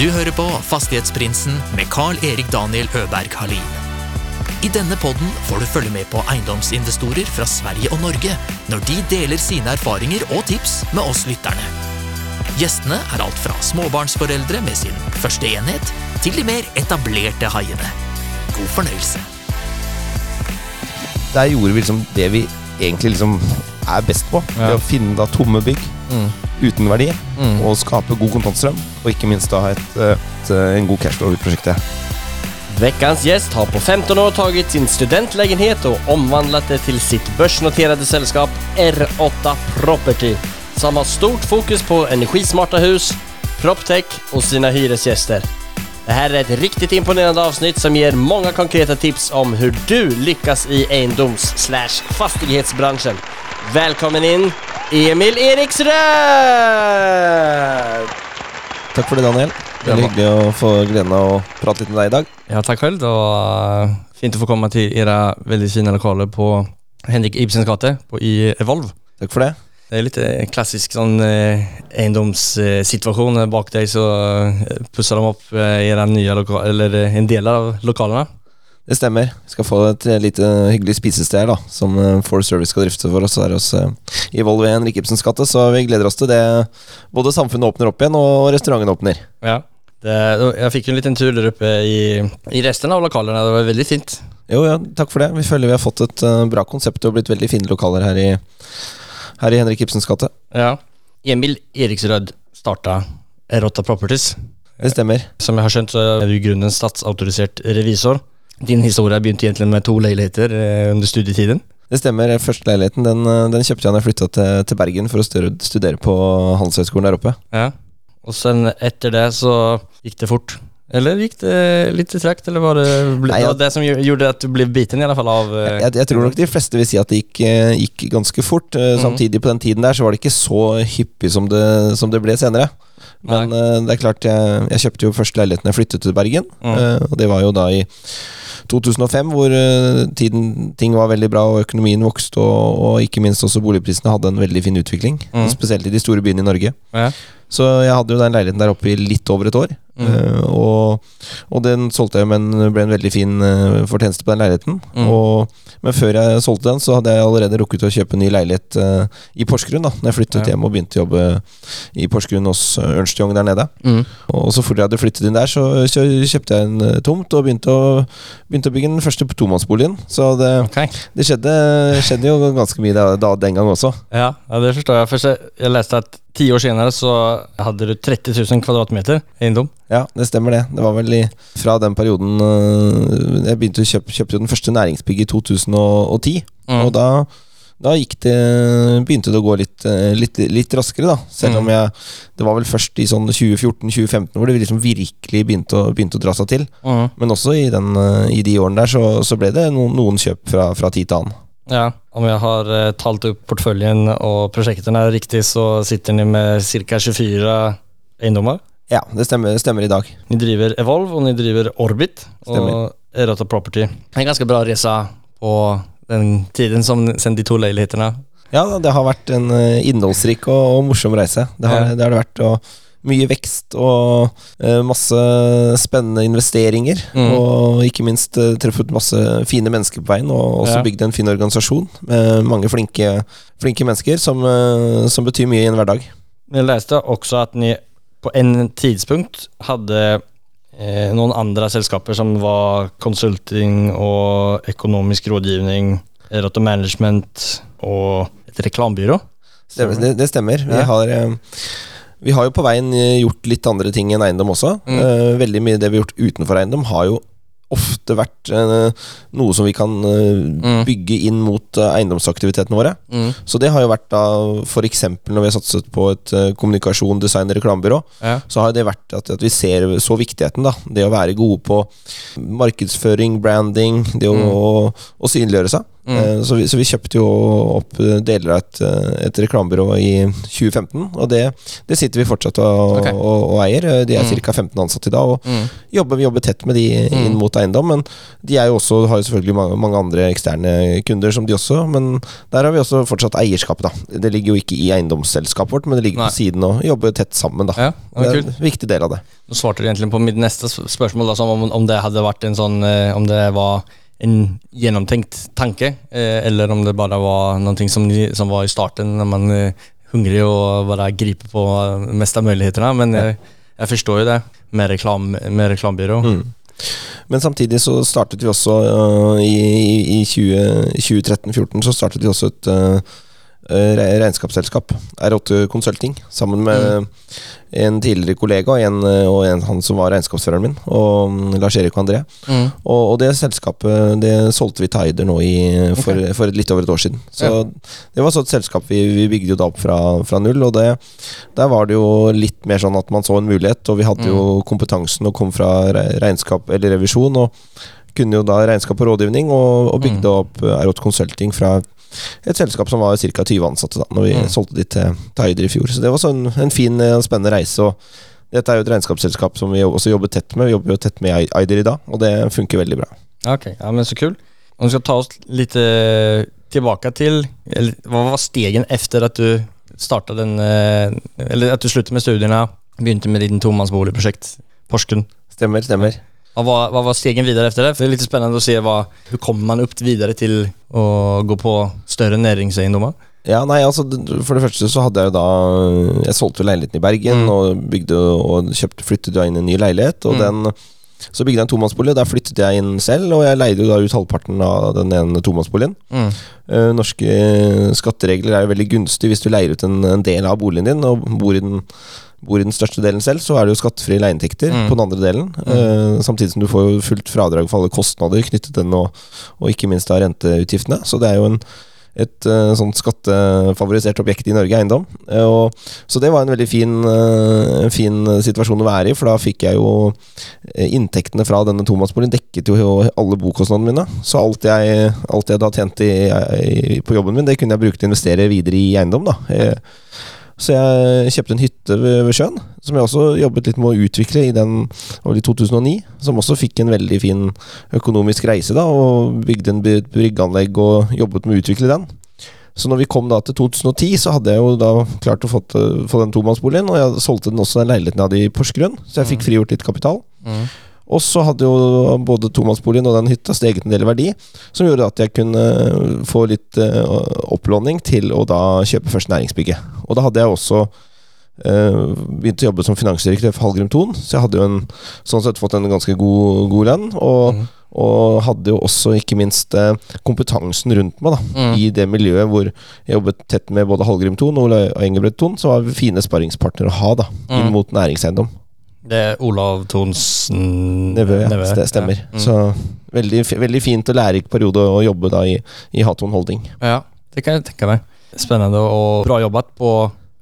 Du hører på Fastighetsprinsen med Carl-Erik Daniel Øberg Halin. I denne podden får du følge med på eiendomsinvestorer fra Sverige og Norge når de deler sine erfaringer og tips med oss lytterne. Gjestene er alt fra småbarnsforeldre med sin første enhet, til de mer etablerte haiene. God fornøyelse. Der gjorde vi liksom det vi egentlig liksom er best på. Ja. Det å finne da tomme bygg Mm. uten verdi, Mm. og skape god kontantstrøm. Og ikke minst da ha et, et, en god cashflow i prosjektet. Veckans gjest har på 15 år tagit sin studentlägenhet och omvandlat det till sitt börsnoterade sällskap R8 Property som har stort fokus på energismarta hus, proptech och sina hyresgäster. Det här är ett riktigt imponerande avsnitt som ger många konkreta tips om hur du lyckas i eiendoms slash fastighetsbranschen. Välkommen in Emil Eriksrød! Takk for det, Daniel. Veldig hyggelig å få gleden av å prate litt med deg i dag. Ja, tack själv. Det var eh, fint att få komma till era väldigt fina lokaler på Henrik Ibsens gate i Evolve. Takk for det. Det är litt klassisk sånn eh, eiendomssituasjon Eh, Bak deg, så eh, pussar de opp eh, era nya lokaler, eller eh, en del av lokalene. Det stemmer. Vi skal få et eh, lite hyggelig spisested da, som Four Service skal drifte for oss her hos eh, i Volvo i Henrik Ibsens gate. Så vi gleder oss til det. Både samfunnet åpner opp igjen, og restauranten åpner. Ja. Det, jeg fikk en liten tur der oppe i, i resten av lokalene. Det var veldig fint. Jo, ja, takk for det. Vi føler vi har fått et eh, bra konsept og blitt veldig fine lokaler her i, her i Henrik Ibsens gate. Ja. Emil Eriksrød starta R8 Properties. Det stemmer. Som jeg har skjønt, så er du i grunnen statsautorisert revisor. Din historie begynte egentlig med to leiligheter eh, under studietiden. Det stemmer. Første leiligheten den, eh, den kjøpte jeg da jeg flytta til, til Bergen for å studere på Handelshøyskolen der oppe. Ja. Og sen etter det så gikk det fort. Eller gikk det litt tregt, eller var det, ble, Nei, det jeg- det som gjorde at du ble biten i alle fall av Uh, Jeg, jeg tror nok de fleste vil si at det gikk, eh, gikk ganske fort. Mhm. Samtidig, på den tiden der, så var det ikke så hyppig som det, som det ble senere. Men uh, det er klart, jeg, jeg kjøpte jo første leiligheten jeg flyttet til Bergen. Mm. og det var jo da i 2005, hvor tiden, ting var veldig bra, og økonomien vokste, og, og ikke minst også boligprisene hadde en veldig fin utvikling. Mm. Spesielt i de store byene i Norge. Ja. Så jeg hadde jo den leiligheten der oppe i litt over et år. Mhm. eh, og, og den solgte jeg, men ble en veldig fin eh, fortjeneste på den leiligheten. Mm. Og, men før jeg solgte den, så hadde jeg allerede rukket å kjøpe en ny leilighet uh, i Porsgrunn. da Når jeg flyttet Ja. hjem og begynte å jobbe i Porsgrunn hos Ernst Young der nede. Mm. Og så fort jeg hadde flyttet inn der, så, så kjøpte jeg en tomt og begynte å, begynte å bygge den første tomannsboligen. Så det, okay. det skjedde, skjedde jo ganske mye da, da, den gang også. Ja, ja, det forstår jeg. For jeg, jeg leste at ti år senere så hadde du 30 000 kvadratmeter eiendom. Ja, det stemmer det. Det var vel i, fra den perioden øh, Jeg begynte å kjøpe, kjøpte den første næringsbygget i 2010. Mm. Og da, da det, begynte det å gå litt, øh, litt, litt raskere, da. Selv om Mm. jeg Det var vel først i sånn 2014-2015 hvor det liksom virkelig begynte å, begynte å dra seg til. Mm. Men også i, den, øh, i de årene der så, så ble det noen, noen kjøp fra, fra tid til annen. Ja, om jeg har eh, talt opp portføljen og prosjektene riktig, så sitter ni med ca. 24 eiendommer. Ja, det stemmer, stemmer i dag. Ni driver Evolve og ni driver Orbit Stemmer. og Erota Property. En ganske bra reise på den tiden som sen de to leilighetene. Ja, det har vært en øh, innholdsrik og, og morsom reise. Det har, Ja. det har det vært. og mye vekst og eh, masse spennende investeringer. Mm. Og ikke minst eh, truffet masse fine mennesker på veien, og også Ja. bygd en fin organisasjon med mange flinke, flinke mennesker som, eh, som betyr mye i en hverdag. Jeg leste også at ni på en tidspunkt hadde eh, noen andre selskaper som var konsulting og økonomisk rådgivning, Erota Management og et reklambyrå. Det, det, det stemmer. Vi har vi har jo på veien eh, gjort litt andre ting enn eiendom også. Mm. Eh, veldig mye det vi har gjort utenfor eiendom, har jo ofte vært eh, noe som vi kan Mm. bygge inn mot eiendomsaktivitetene våre. Mm. Så det har jo vært da f.eks. når vi har satset på et kommunikasjon, design reklamebyrå, Ja. så har det vært at, at vi ser så viktigheten, da. Det å være gode på markedsføring, branding, det å, Mm. å, å synliggjøre seg. Mm. Eh, Så, vi, så vi kjøpte jo opp eh, deler av et, eh, et reklamebyrå i 2015, og det, det sitter vi fortsatt og, okay. og, og eier. De er Mm. ca. 15 ansatte i dag, og Mm. jobber, vi jobber tett med de inn Mm. mot eiendom. Men de er jo også, har jo selvfølgelig mange, mange andre eksterne kunder, som de også. Men der har vi også fortsatt eierskapet, da. Det ligger jo ikke i eiendomsselskapet vårt, men det ligger Nei. på siden og jobber tett sammen, da. Ja, det er kult. en viktig del av det. Nå svarte du egentlig på mitt neste spørsmål, da, om, om det hadde vært en sånn Om det var en gjennomtenkt tanke, eh, eller om det bare var noe som, som var i starten, når man er hungrig og bare griper på eh, mest av mulighetene. Men jeg, jeg forstår jo det, med, reklam, med reklamebyrå. Mm. Men samtidig så startet vi også uh, i, i, i 20 2013-2014 så startet vi også et re- regnskapsselskap, R8 Consulting, sammen med en tidligere kollega og en, øh, og en han som var regnskapsføreren min, og mm, Lars-Erik og André. Mm. Og, og det selskapet det solgte vi Tider nå i, for, for litt over et år siden. Så Ja. det var så et selskap vi, vi bygde jo da opp fra, fra null, og det, der var det jo litt mer sånn at man så en mulighet, og vi hadde jo kompetansen og kom fra regnskap eller revisjon, og kunne jo da regnskap og rådgivning, og, og bygde opp eh, R8 Consulting fra et selskap som var ca. 20 ansatte da Når vi Mm. solgte de til, til i fjor. Så det var sånn en fin og spennende reise. Og dette er jo et regnskapsselskap som vi også jobber tett med. Vi jobber jo tett med Eider Aider i dag, og det funker veldig bra. Ok, ja men så kul. Om vi skal ta oss litt eh, tilbake til eller, Hva var stegen efter at du startet den eh, Eller at du sluttet med studiene, begynte med din tomannsboligprosjekt Porsgrunn? Stemmer, stemmer. Hva hva var stegen videre efter det? For det er litt spennende å se hva, Hvordan kommer man opp videre til å gå på større næringseiendommer? Ja, nei, altså For det første så hadde jeg jo da Jeg solgte jo leiligheten i Bergen Mm. og bygde og kjøpte, flyttet jo inn i en ny leilighet. Og Mm. den Så bygde jeg en tomannsbolig, og der flyttet jeg inn selv. Og jeg leide jo da ut halvparten av den ene tomannsboligen. Mm. Eh, norske skatteregler er jo veldig gunstig hvis du leier ut en, en del av boligen din og bor i den bor i den største delen selv, så er det jo skattefrie leieinntekter Mm. på den andre delen. Eh, samtidig som du får jo fullt fradrag for alle kostnader knyttet til den, og, og ikke minst da renteutgiftene. Så det er jo en, et uh, sånn skattefavorisert objekt i Norge, eiendom. Uh, og, så det var en veldig fin, fin situasjon å være i, for da fikk jeg jo inntektene fra denne tomannsboligen dekket jo alle bokostnadene mine. Så alt jeg, alt jeg da tjente i, i, på jobben min, det kunne jeg bruke til å investere videre i eiendom. da. Så jeg kjøpte en hytte ved, ved sjøen, som jeg også jobbet litt med å utvikle i den i 2009. Som også fikk en veldig fin økonomisk reise, da, og bygde en bryggeanlegg og jobbet med å utvikle den. Så når vi kom da til 2010, så hadde jeg jo da klart å få, få den tomannsboligen, og jeg solgte den også den leiligheten jeg hadde i Porsgrunn, så jeg fikk frigjort litt kapital. Mm. Og så hadde jo både tomannsboligen og den hytta steget en del verdi, som gjorde at jeg kunne få litt uh, opplåning til å da kjøpe først næringsbygget. Og da hadde jeg også Uh, begynt å jobbe som finansdirektør for Hallgrim Thon, så jeg hadde jo en, sånn sett fått en ganske god, god lønn. Og, mm. og hadde jo også ikke minst eh, kompetansen rundt meg da, Mm. i det miljøet hvor jeg jobbet tett med både Hallgrim Thon og Ole Engebret Thon, så var vi fine sparringspartnere å ha da, inn Mm. mot næringseiendom. Det er Olav Thons mm, Nevø, ja. nevø, Det Stemmer. Ja. Mm. Så veldig, veldig fint og lærerik periode å jobbe da i, i Haton Holding. Ja, det kan jeg tenke meg. Spennende og bra jobbet på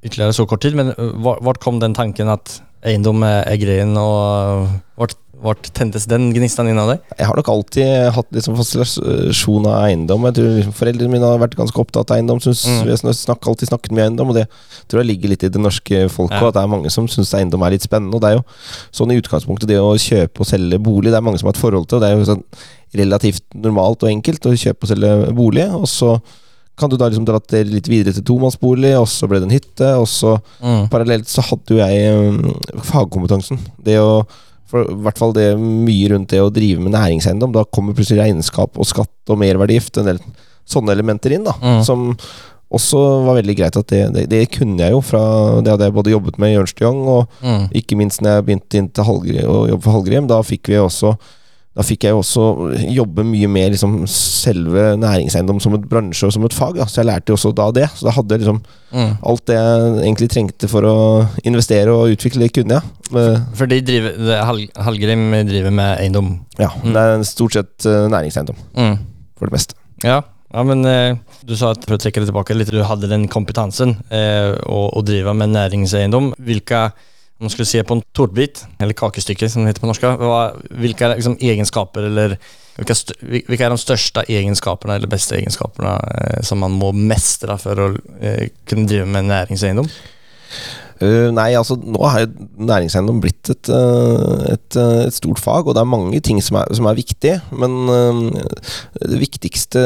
ytterligere så kort tid, men hvor kom den tanken at eiendom er, greien, og uh, vart, tentes den gnistan innan deg? Jeg har nok alltid hatt liksom fascinasjon av eiendom. Jeg tror liksom Foreldrene mine har vært ganske opptatt av eiendom. Synes, Mm. Vi har snakket, alltid snakket mye eiendom, og det tror jeg ligger litt i det norske folket. Ja. At det er mange som syns eiendom er litt spennende. Og det er jo sånn i utgangspunktet det å kjøpe og selge bolig, det er mange som har et forhold til, og det er jo sånn relativt normalt og enkelt å kjøpe og selge bolig. Og så kan du da liksom dra det litt videre til tomannsbolig, og så ble det en hytte, og så Parallelt så hadde jo jeg um, fagkompetansen. Det å for i hvert fall det mye rundt det å drive med næringseiendom. Da kommer plutselig regnskap og skatt og merverdigift, en del sånne elementer inn, da. Mm. Som også var veldig greit at det, det, det kunne jeg jo fra Det hadde jeg både jobbet med i Ernst Young, og Mm. ikke minst når jeg begynte å jobbe for Hallgrim. Da fikk vi også da fikk jeg jo også jobbe mye med liksom selve næringseiendom som et bransje og som et fag. Da. Så jeg lærte jo også da det. Så da hadde jeg liksom Mm. alt det jeg egentlig trengte for å investere og utvikle, kunne jeg. Men, For de driver, Hall, Hallgrim driver med eiendom. ja, Mm. det er stort sett næringseiendom. næringseiendom, for det meste. Ja, ja men eh, du sa at for å trekke det tilbake litt, du hadde den kompetansen eh, å, å drive med næringseiendom. Hvilke om man skulle se på en tårtbit, eller kakestykke som det heter på norsk, hvilke liksom, egenskaper eller hvilke, hvilke er de største egenskapene eller beste egenskapene eh, som man må mestre for å eh, kunne drive med næringseiendom? Uh, nei, altså nå har næringseiendom blitt et, uh, et, uh, et, stort fag, og det er mange ting som er, som er viktig. Men det viktigste,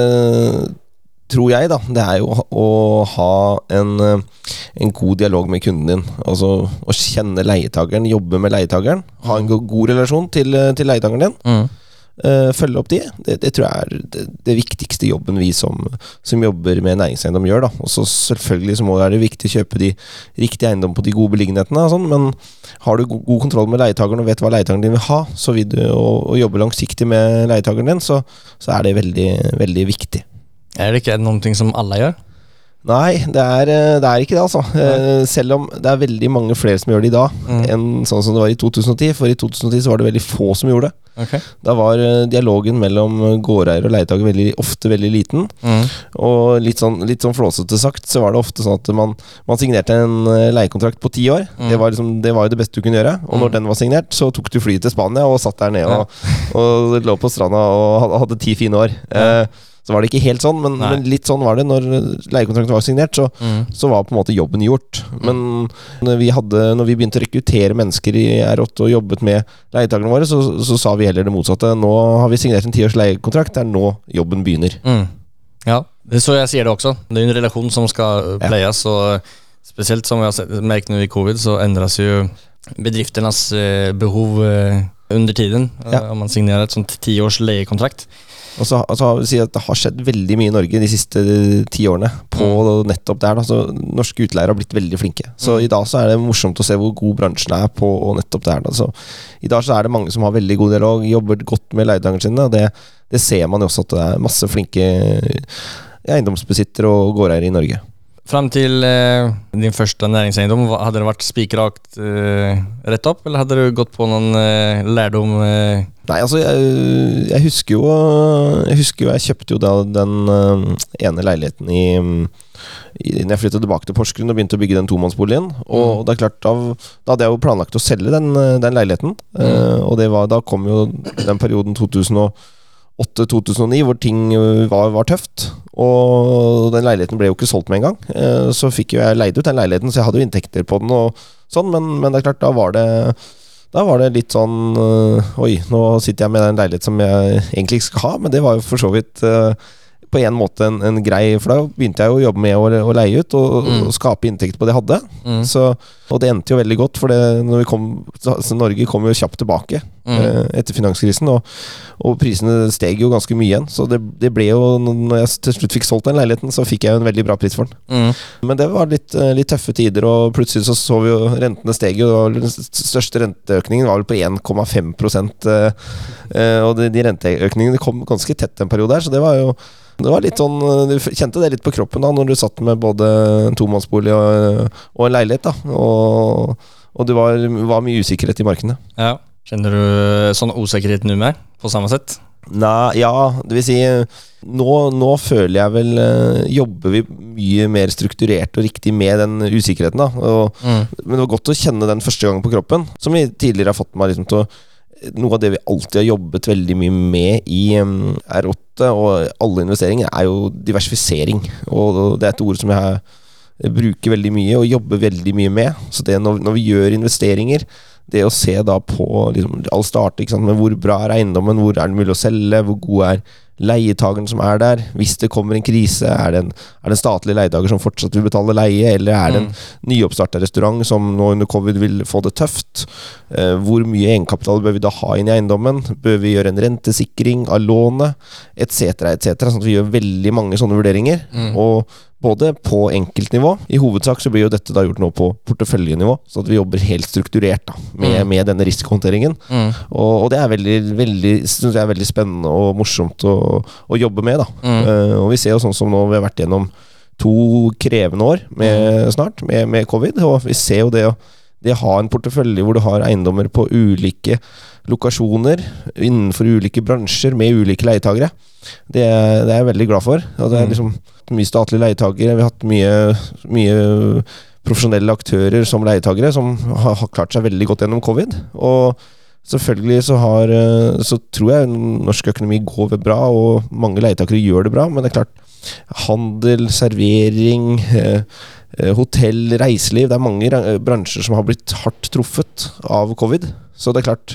tror jeg, da, det er jo å ha en, en god dialog med kunden din. Altså å kjenne leietakeren, jobbe med leietakeren. Ha en god relasjon til, til leietakeren din. Mm. Uh, følge opp de. Det, det, tror jeg er det, det, viktigste jobben vi som, som jobber med næringseiendom gjør. da Og så Selvfølgelig så må det være viktig å kjøpe de riktige eiendommene på de gode beliggenhetene. Sånn, men har du god, god kontroll med leietakeren og vet hva leietakeren din vil ha, så vil du og, og jobbe langsiktig med leietakeren din, så, så, er det veldig, veldig viktig. Er det ikke noen ting som alle gjør? Nei, det er, eh, det er, ikke det, altså. Nei. Selv om det er veldig mange flere som gjør det i dag, mm. enn sånn som det var i 2010. For i 2010 så var det veldig få som gjorde det. Okay. Da var eh, dialogen mellom gårdeier og leietaker veldig, ofte veldig liten. Mm. Og litt sånn, litt sånn flåsete sagt, så var det ofte sånn at man, man signerte en eh, leiekontrakt på ti år. Mm. Det, var liksom, det var jo det beste du kunne gjøre. Og når mm. den var signert, så tok du flyet til Spania og satt der nede og, og, lå på stranda og hadde ti fine år. Ja. Eh, så var det ikke helt sånn, men, men litt sånn var det. Når leiekontrakten var signert, så, mm. så, var på en måte jobben gjort. Mm. Men når vi, hadde, når vi, begynte å rekruttere mennesker i R8 og jobbet med leietakerne våre, så, så, sa vi heller det motsatte. Nå har vi signert en tiårs leiekontrakt, det er nå jobben begynner. Mm. Ja, det så jeg sier det også. Det er en relasjon som skal pleies. Ja. Og spesielt som vi har merket nå i covid, så endres jo bedriftenes eh, behov eh, under tiden. Ja. Om man signerer et sånt tiårs leiekontrakt. Og så altså, si at Det har skjedd veldig mye i Norge de siste ti årene på mm. nettopp der. Da. Så norske utleiere har blitt veldig flinke. Så mm. i dag så er det morsomt å se hvor god bransjen er på nettopp der. Da. Så I dag så er det mange som har veldig god dialog, jobber godt med leietagerne sine. Og det, det, ser man jo også at det er masse flinke eiendomsbesittere og gårdeiere i Norge. Fram til eh, din første næringseiendom, hadde det vært spikrakt eh, rett opp, eller hadde du gått på noen eh, lærdom? Eh? Nei, altså, jeg, jeg, husker jo Jeg husker jo, jeg kjøpte jo da den uh, ene leiligheten i, i Når jeg flyttet tilbake til Porsgrunn og begynte å bygge den tomannsboligen. Og mm. det er klart, da, da, hadde jeg jo planlagt å selge den, den leiligheten. Mm. Og det var, da kom jo den perioden 2000 og 2008-2009, hvor ting øh, var, var, tøft. Og den leiligheten ble jo ikke solgt med en gang. Eh, så fikk jo jeg leid ut den leiligheten, så jeg hadde jo inntekter på den, og sånn, men, men det er klart, da var det da var det litt sånn øh, Oi, nå sitter jeg med en leilighet som jeg egentlig ikke skal ha, men det var jo for så vidt uh, på en måte en, en, grei For da begynte jeg å jobbe med å, å leie ut og, mm. og, skape inntekt på det jeg hadde. Mm. Så, og det endte jo veldig godt, for det, når vi kom, Norge kom jo kjapt tilbake mm. eh, etter finanskrisen. Og, og, prisene steg jo ganske mye igjen. Så det, det, ble jo Når jeg til slutt fikk solgt den leiligheten, så fikk jeg jo en veldig bra pris for den. Mm. Men det var litt, eh, litt, tøffe tider, og plutselig så så vi jo rentene steg jo. Den største renteøkningen var vel på 1,5 eh, eh, og de, de renteøkningene kom ganske tett en periode her, så det var jo det var litt sånn Du kjente det litt på kroppen da når du satt med både en tomannsbolig og, og en leilighet. da Og, og det var, var, mye usikkerhet i markedene. Ja. Kjenner du sånn usikkerhet nå mer, på samme sett? Nei, ja, det vil si nå, nå, føler jeg vel Jobber vi mye mer strukturert og riktig med den usikkerheten, da. Og, mm. Men det var godt å kjenne den første gangen på kroppen, som vi tidligere har fått meg liksom til å noe av det vi alltid har jobbet veldig mye med i um, R8 og alle investeringer, er jo diversifisering. Og det er et ord som jeg bruker veldig mye og jobber veldig mye med. Så det når, når vi gjør investeringer, det å se da på liksom, Alt starter med hvor bra er eiendommen, hvor er det mulig å selge, hvor god er leietakeren som er der. Hvis det kommer en krise, er det en, er det en statlig leietaker som fortsatt vil betale leie, eller er det en mm. nyoppstarta restaurant som nå under covid vil få det tøft? Eh, hvor mye egenkapital bør vi da ha inn i eiendommen? Bør vi gjøre en rentesikring av lånet? Etc., etc. Sånn at vi gjør veldig mange sånne vurderinger. Mm. Og både på enkeltnivå I hovedsak så blir jo dette da gjort nå på porteføljenivå, så at vi jobber helt strukturert da med, mm. med denne risikohåndteringen. Mm. Og, og, det er veldig, veldig, synes jeg er veldig spennende og morsomt å, å jobbe med. da mm. uh, Og vi ser jo sånn som nå vi har vært gjennom to krevende år med, mm. snart med, med, covid, og vi ser jo det å det ha en portefølje hvor du har eiendommer på ulike lokasjoner innenfor ulike bransjer med ulike leietagere. Det, det, er jeg veldig glad for. Og det er mm. liksom mye statlige leietagere. Vi har hatt mye, mye profesjonelle aktører som leietagere som har, har, klart seg veldig godt gjennom covid. Og Selvfølgelig så, har, eh, så tror jeg norsk økonomi går bra, og mange leietakere gjør det bra. Men det er klart, handel, servering, eh, eh, hotell, reiseliv Det er mange bransjer som har blitt hardt truffet av covid. Så det er klart,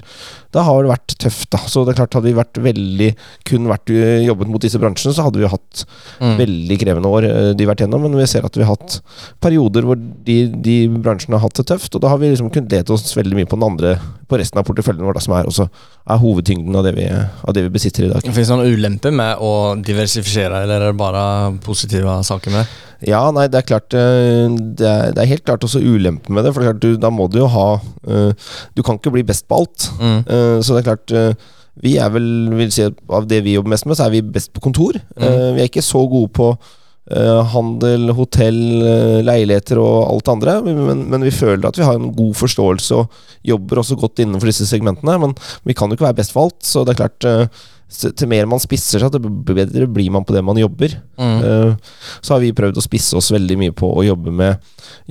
da har det vært tøft, da. Så det er klart, hadde vi vært veldig kun vært eh, jobbet mot disse bransjene, så hadde vi hatt Mm. veldig krevende år eh, de vært gjennom. Men vi ser at vi har hatt perioder hvor de, de bransjene har hatt det tøft. Og da har vi liksom kunnet lete oss veldig mye på den andre, på resten av porteføljen vår, da, som er også er hovedtyngden av det, vi, av det vi besitter i dag. Finns det noen ulemper med å diversifisere, eller er det bare positive saker med det? Ja, nei, det er klart eh, Det er, det er helt klart også ulempen med det. For det klart, du, da må du jo ha eh, Du kan ikke bli best på alt. Mm. Eh, så det er klart Vi er vel, vil si av det vi jobber mest med, så er vi best på kontor. Eh, vi er ikke så gode på handel, hotell, leiligheter og alt det andre. Men, men vi føler at vi har en god forståelse og jobber også godt innenfor disse segmentene. Men vi kan jo ikke være best for alt, så det er klart eh, til mer man spisser seg, til bedre blir man på det man jobber. Mm. Eh, så har vi prøvd å spisse oss veldig mye på å jobbe med,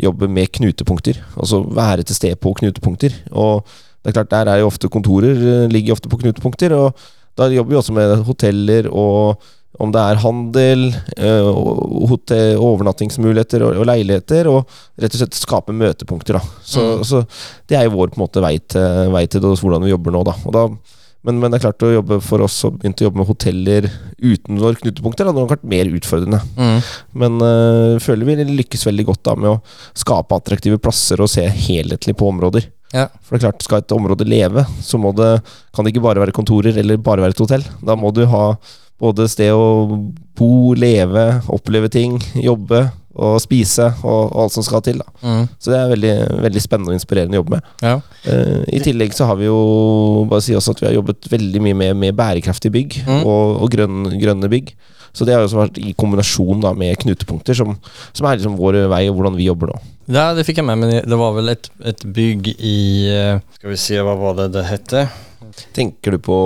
jobbe med knutepunkter. Altså være til stede på knutepunkter. Og det er klart, der er jo ofte kontorer, eh, ligger ofte på knutepunkter. Og da jobber vi også med hoteller og om det er handel, eh, og hotell, overnattingsmuligheter og, og leiligheter, og rett og slett skape møtepunkter. Da. Så, Mm. så det er jo vår på en måte vei til, vei til det, hvordan vi jobber nå. Da. Og da men, men det er klart å jobbe for oss som begynte å jobbe med hoteller utenfor knutepunkter hadde nok vært mer utfordrende. Mm. Men uh, føler vi lykkes veldig godt da med å skape attraktive plasser og se helhetlig på områder. Ja. For det er klart, skal et område leve, så det, kan det ikke bare være kontorer eller bare være et hotell. Da må du ha både sted å bo, leve, oppleve ting, jobbe og spise og, og alt som skal til. Mm. Så det er veldig, veldig spennende og inspirerende å jobbe med. Ja. Uh, I tillegg så har vi jo bare si også at vi har jobbet veldig mye med, med bærekraftige bygg Mm. og, og grønne, grønne bygg. Så det har også vært i kombinasjon da med knutepunkter, som, som er liksom vår vei og hvordan vi jobber nå. Ja, det fikk jeg med, men det var vel et, et bygg i, Skal vi se, hva var det det hette? Tenker du på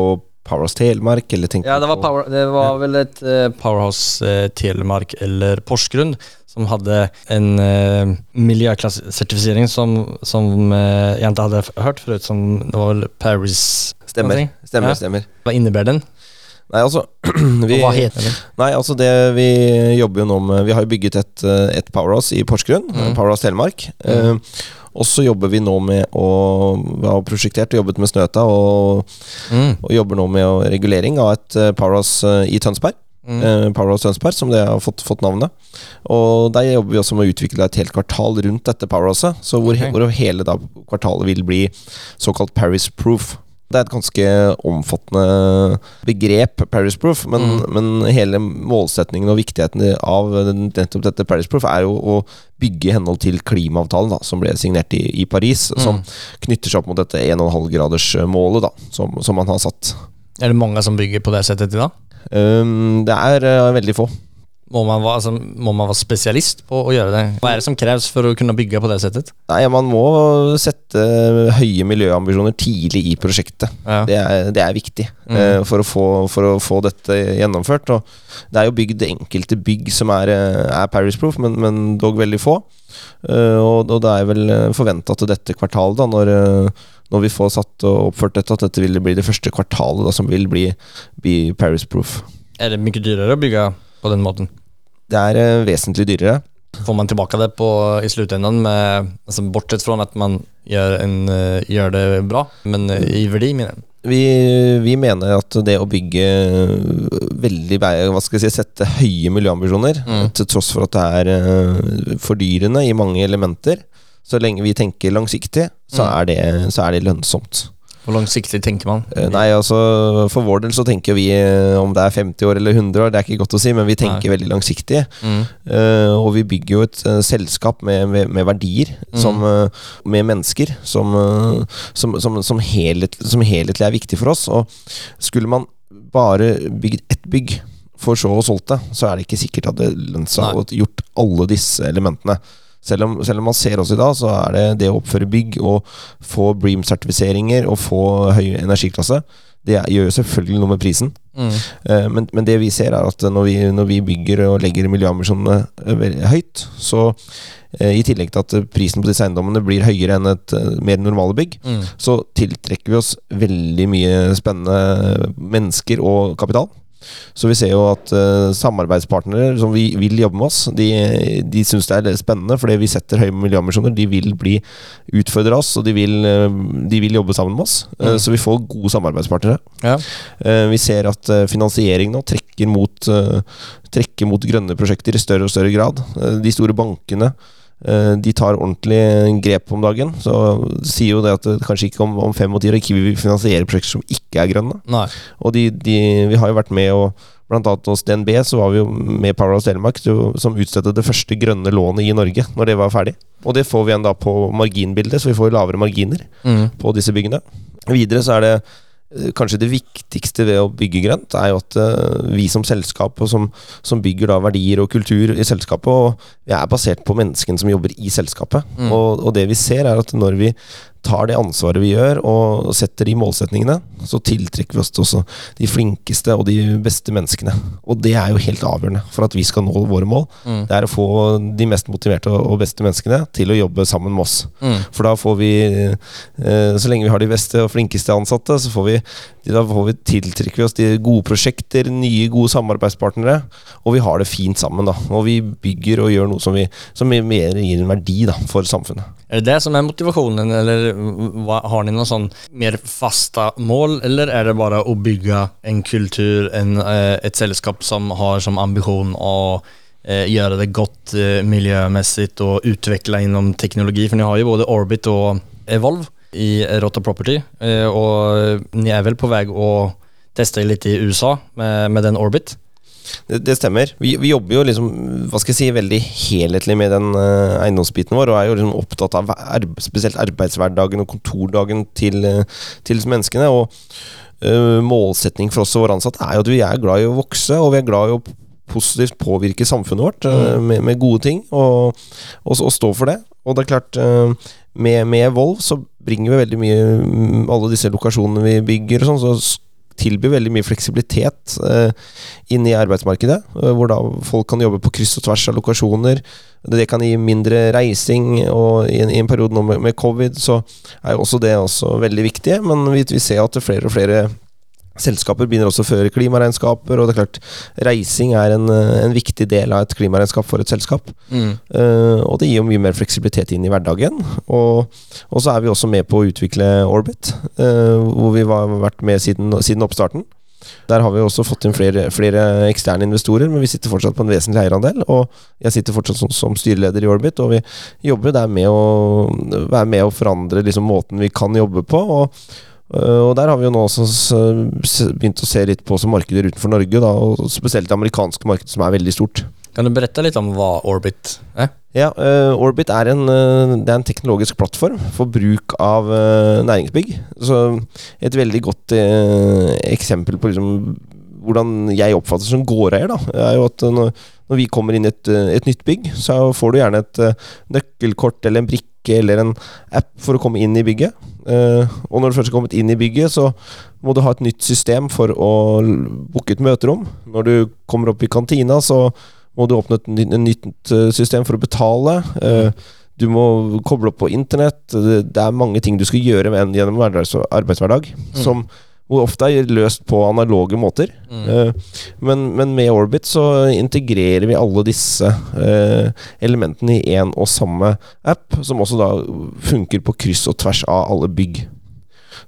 Powerhouse Telemark, eller tenker Ja, det var, power, det var vel et uh, Powerhouse uh, Telemark eller Porsgrunn som hadde en uh, miljøklassesertifisering som, som uh, jag inte hade hört förut, som det var vel Paris Stemmer. Stemmer, Ja. stemmer. Hva innebærer den? Nei, altså vi, Hva vad heter den? Nei, altså det vi jobber jo nå med Vi har jo bygget et, eh, et Powerhouse i Porsgrunn, Mm. Powerhouse Telemark. Mm. Uh, og så jobber vi nå med å Vi har prosjektert og jobbet med Snøta, og, Mm. og jobber nå med regulering av et eh, Powerhouse eh, i Tønsberg. Mm. eh, Powerhouse Tønsberg, som det har fått, fått navnet. Og der jobber vi også med å utvikle et helt kvartal rundt dette Powerhouset. Så hvor, Ok. hvor hele da kvartalet vil bli såkalt Paris Proof. Det er et ganske omfattende begrep, Paris Proof, men, Mm. men hele målsetningen og viktigheten av nettopp dette Paris Proof er jo å bygge i henhold til klimaavtalen da, som ble signert i, i Paris, som Mm. knytter seg opp mot dette 1,5-gradersmålet da, som, som man har satt. Er det mange som bygger på det settet i idag? Um, det er uh, veldig få. Må man, være, alltså, må man være, spesialist på å gjøre det? Hva er det som kreves for å kunne bygge på det settet? Nei, man må sette høye miljøambisjoner tidlig i prosjektet. Ja. Det er, det er viktig Mm. uh, for, å få, for å få dette gjennomført. Og det er jo bygd enkelte bygg som er, eh, er Paris Proof, men, men dog veldig få. Uh, og, og det er vel forventa til dette kvartalet, da, når, når vi får satt og oppført dette, at dette vil bli det første kvartalet da, som vil bli, bli Paris Proof. Er det mye dyrere å bygge på den måten? Det er eh, vesentlig dyrere. Får man tilbake det på, i sluttenden, med, altså, bortsett fra at man gjør, en, eh, gör det bra, men eh, i verdi mener jeg? Vi, vi mener at det å bygge veldig Hva skal jeg si, sette høye miljøambisjoner, Mm. til tross for at det er eh, fordyrende i mange elementer, så lenge vi tenker langsiktig, så, Mm. er, det, så er det lønnsomt. Hvor langsiktig tenker man? Eh, Nei, altså For vår del så tenker vi eh, om det er 50 år eller 100 år, det er ikke godt å si, men vi tenker veldig langsiktig. Mm. Uh, og vi bygger jo et uh, selskap med, med, med verdier, som, uh, med mennesker, som, som, som, som, helhet, som helhetlig er viktig for oss. Og skulle man bare bygd ett bygg, for så å solgt det, så er det ikke sikkert at det lønte seg å gjort alle disse elementene. Selv om, selv om man ser oss i dag, så er det det å oppføre bygg og få Bream-sertifiseringer og få høy energiklasse, det gjør jo selvfølgelig noe med prisen. Mm. Men, men det vi ser, er at når vi, når vi bygger og legger miljøambisjonene eh, høyt, så eh, i tillegg til at eh, prisen på disse eiendommene blir høyere enn et eh, mer normale bygg, Mm. så tiltrekker vi oss veldig mye spennende mennesker og kapital. Så vi ser jo at uh, samarbeidspartnere som vi vil jobbe med oss, de, de syns det er spennende fordi vi setter høye miljøambisjoner. De vil bli utfordre oss, og de vil, eh, de vil jobbe sammen med oss. Eh, Mm. Så vi får gode samarbeidspartnere. Ja. Uh, Vi ser at finansiering nå trekker mot, trekker mot grønne prosjekter i større og større grad. De store bankene de tar ordentlig grep om dagen. Så sier jo det at det kanskje ikke om, om fem og ti år ikke vil finansiere prosjekter som ikke er grønne. Nei. Og de, de, vi har jo vært med og Blant annet hos DNB så var vi jo med Powerhouse Telemark som utstedte det første grønne lånet i Norge når det var ferdig. Og det får vi igjen da på marginbildet, så vi får lavere marginer Mm. på disse byggene. Videre så er det eh, kanskje det viktigste ved å bygge grønt, er jo at eh, vi som selskap og som, som bygger da verdier og kultur i selskapet, og vi er basert på menneskene som jobber i selskapet. Mm. Og, og det vi ser er at når vi tar det ansvaret vi gjør og setter de målsetningene, så tiltrekker vi oss til også de flinkeste og de beste menneskene. Og det er jo helt avgjørende for at vi skal nå våre mål. Mm. Det er å få de mest motiverte og beste menneskene til å jobbe sammen med oss. Mm. For da får vi eh, Så lenge vi har de beste og flinkeste ansatte, så får vi, da får vi tiltrekker vi oss de gode prosjekter, nye, gode samarbeidspartnere, og vi har det fint sammen, da. Og vi bygger og gjør noe som, vi, som mer gir en verdi da, for samfunnet. Er det det som er motivasjonen, eller har ni noen sånn mer faste mål, eller er det bare å bygge en kultur, en, eh, et selskap som har som ambisjon å eh, gjøre det godt eh, miljømessig og utvikle innom teknologi? For ni har jo både Orbit og Evolve i Rotta Property, og ni er vel på vei å teste litt i USA med, med den Orbit? Det, det stemmer. Vi, vi jobber jo liksom, hva skal jeg si, veldig helhetlig med den uh, eiendomsbiten vår, og er jo liksom opptatt av arbe, spesielt arbeidshverdagen og kontordagen til, uh, til menneskene. Og uh, målsetning for oss og våre ansatte er jo at vi er glad i å vokse, og vi er glad i å positivt påvirke samfunnet vårt eh, med, med gode ting, og, og, og stå for det. Og det er klart, med, med Volv så bringer vi veldig mye mm, Alle disse lokasjonene vi bygger og sånn, så tilbyr veldig mye fleksibilitet eh, inn i arbeidsmarkedet, eh, hvor da folk kan jobbe på kryss og tvers av lokasjoner. Det kan gi mindre reising, og i en, i en periode nå med, med covid så er jo også det også veldig viktig, men vi, vi ser at flere og flere Selskaper begynner også å føre klimaregnskaper, og det er klart reising er en, eh, en viktig del av et klimaregnskap for et selskap. Mm. Uh, og det gir jo mye mer fleksibilitet inn i hverdagen. Og, og så er vi også med på å utvikle Orbit, uh, hvor vi har vært med siden, siden oppstarten. Der har vi også fått inn flere, flere eksterne investorer, men vi sitter fortsatt på en vesentlig eierandel. Og jeg sitter fortsatt som, som styreleder i Orbit, og vi jobber der med å være med å forandre liksom, måten vi kan jobbe på. og og Der har vi jo nå også begynt å se litt på markeder utenfor Norge, da, og spesielt det amerikanske markedet, som er veldig stort. Kan du berette litt om hva Orbit er? Ja, uh, Orbit er en, uh, det er en teknologisk plattform for bruk av uh, næringsbygg. Så Et veldig godt eksempel på liksom, hvordan jeg oppfattes som gårdeier, da, er jo at når, når vi kommer inn i et, et nytt bygg, så får du gjerne et nøkkelkort eller en brikke eller en app for å komme inn i bygget. Uh, og når du først har kommet inn i bygget, så må du ha et nytt system for å booke et møterom. Når du kommer opp i kantina, så må du åpne et nytt, eh, system for å betale. Eh, Du må koble opp på internett. Det er mange ting du skal gjøre med en gjennom arbeidshverdag, som hvor ofte er løst på analoge måter. Mm. Eh, men, men med Orbit så integrerer vi alle disse eh, elementene i én og samme app, som også da funker på kryss og tvers av alle bygg.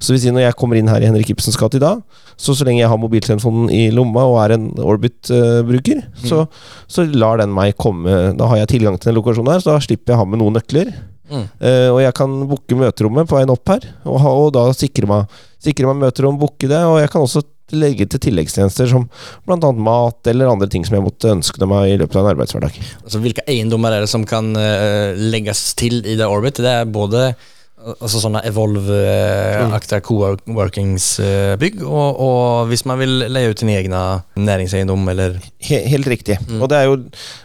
Så hvis når jeg kommer inn her i Henrik Ibsens gate i dag, så så lenge jeg har mobiltelefonen i lomma og er en Orbit-bruker, så, så lar den meg komme Da har jeg tilgang til den lokasjonen her, så da slipper jeg å ha med noen nøkler. Mm. Uh, og jeg kan booke møterommet på veien opp her, og, ha, og da sikre meg, sikre meg møterom, booke det. Og jeg kan også legge til tilleggstjenester som bl.a. mat eller andre ting som jeg måtte ønske meg i løpet av en arbeidshverdag. Altså, hvilke eiendommer er det som kan uh, legges til i det Orbit? Det er både Altså sånne Evolve-aktige co-workingsbygg. Og, og hvis man vil leie ut sin egen næringseiendom eller Helt, helt riktig. Og, det jo,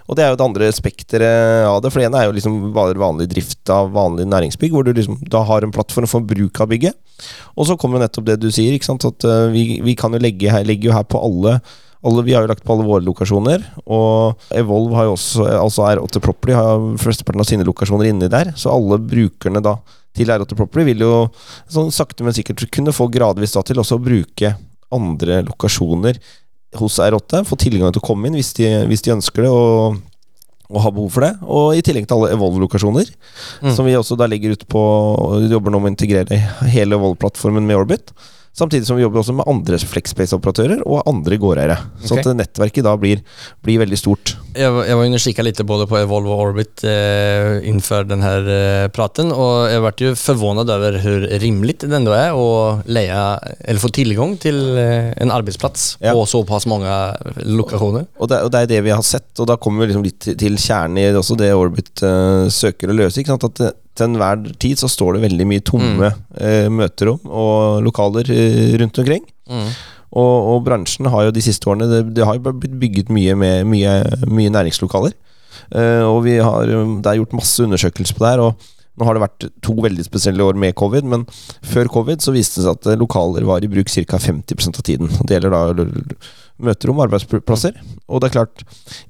og det er jo det andre spekteret av det. For det ene er jo liksom vanlig drift av vanlig næringsbygg, hvor du liksom da har en plattform for bruk av bygget. Og så kommer jo nettopp det du sier, ikke sant? at uh, vi, vi, kan jo legge her, legge her på alle alle, vi har jo lagt på alle våre lokasjoner. Og Evolve har jo også, altså R8 Property har flesteparten av sine lokasjoner inni der. Så alle brukerne da til R8 Property vil jo sånn sakte, men sikkert kunne få gradvis da til også å bruke andre lokasjoner hos R8. Få tilgang til å komme inn hvis de, hvis de ønsker det. og og har behov for det. Og i tillegg til alle Evolve-lokasjoner, mm. som vi også da legger ut på Jobber nå med å integrere hele Evolve-plattformen med Orbit. Samtidig som vi jobber også med andre Flexpace-operatører og andre gårdeiere. Okay. Så at nettverket da blir, blir veldig stort. Jeg, jeg var inne og kikka litt både på Evolve og Orbit eh, innenfor denne eh, praten, og jeg ble jo forvånet over hvor rimelig det ennå er å leie, eller få tilgang til eh, en arbeidsplass ja. på såpass mange lokasjoner. Og, og, det, og, det, er det vi har sett, og da kommer vi liksom litt til kjernen i også det Orbit eh, søker å løse. Ikke sant? At til enhver tid så står det veldig mye tomme mm. eh, møterom og lokaler eh, rundt omkring. Mm. Og, og, bransjen har jo de siste årene Det, det har jo blitt bygget mye, med, mye, mye næringslokaler. Eh, og vi har, det er gjort masse undersøkelser på det her. Og nå har det vært to veldig spesielle år med covid, men før covid så viste det seg at lokaler var i bruk ca. 50% av tiden. Det gjelder da møterom, arbeidsplasser. Og det er klart,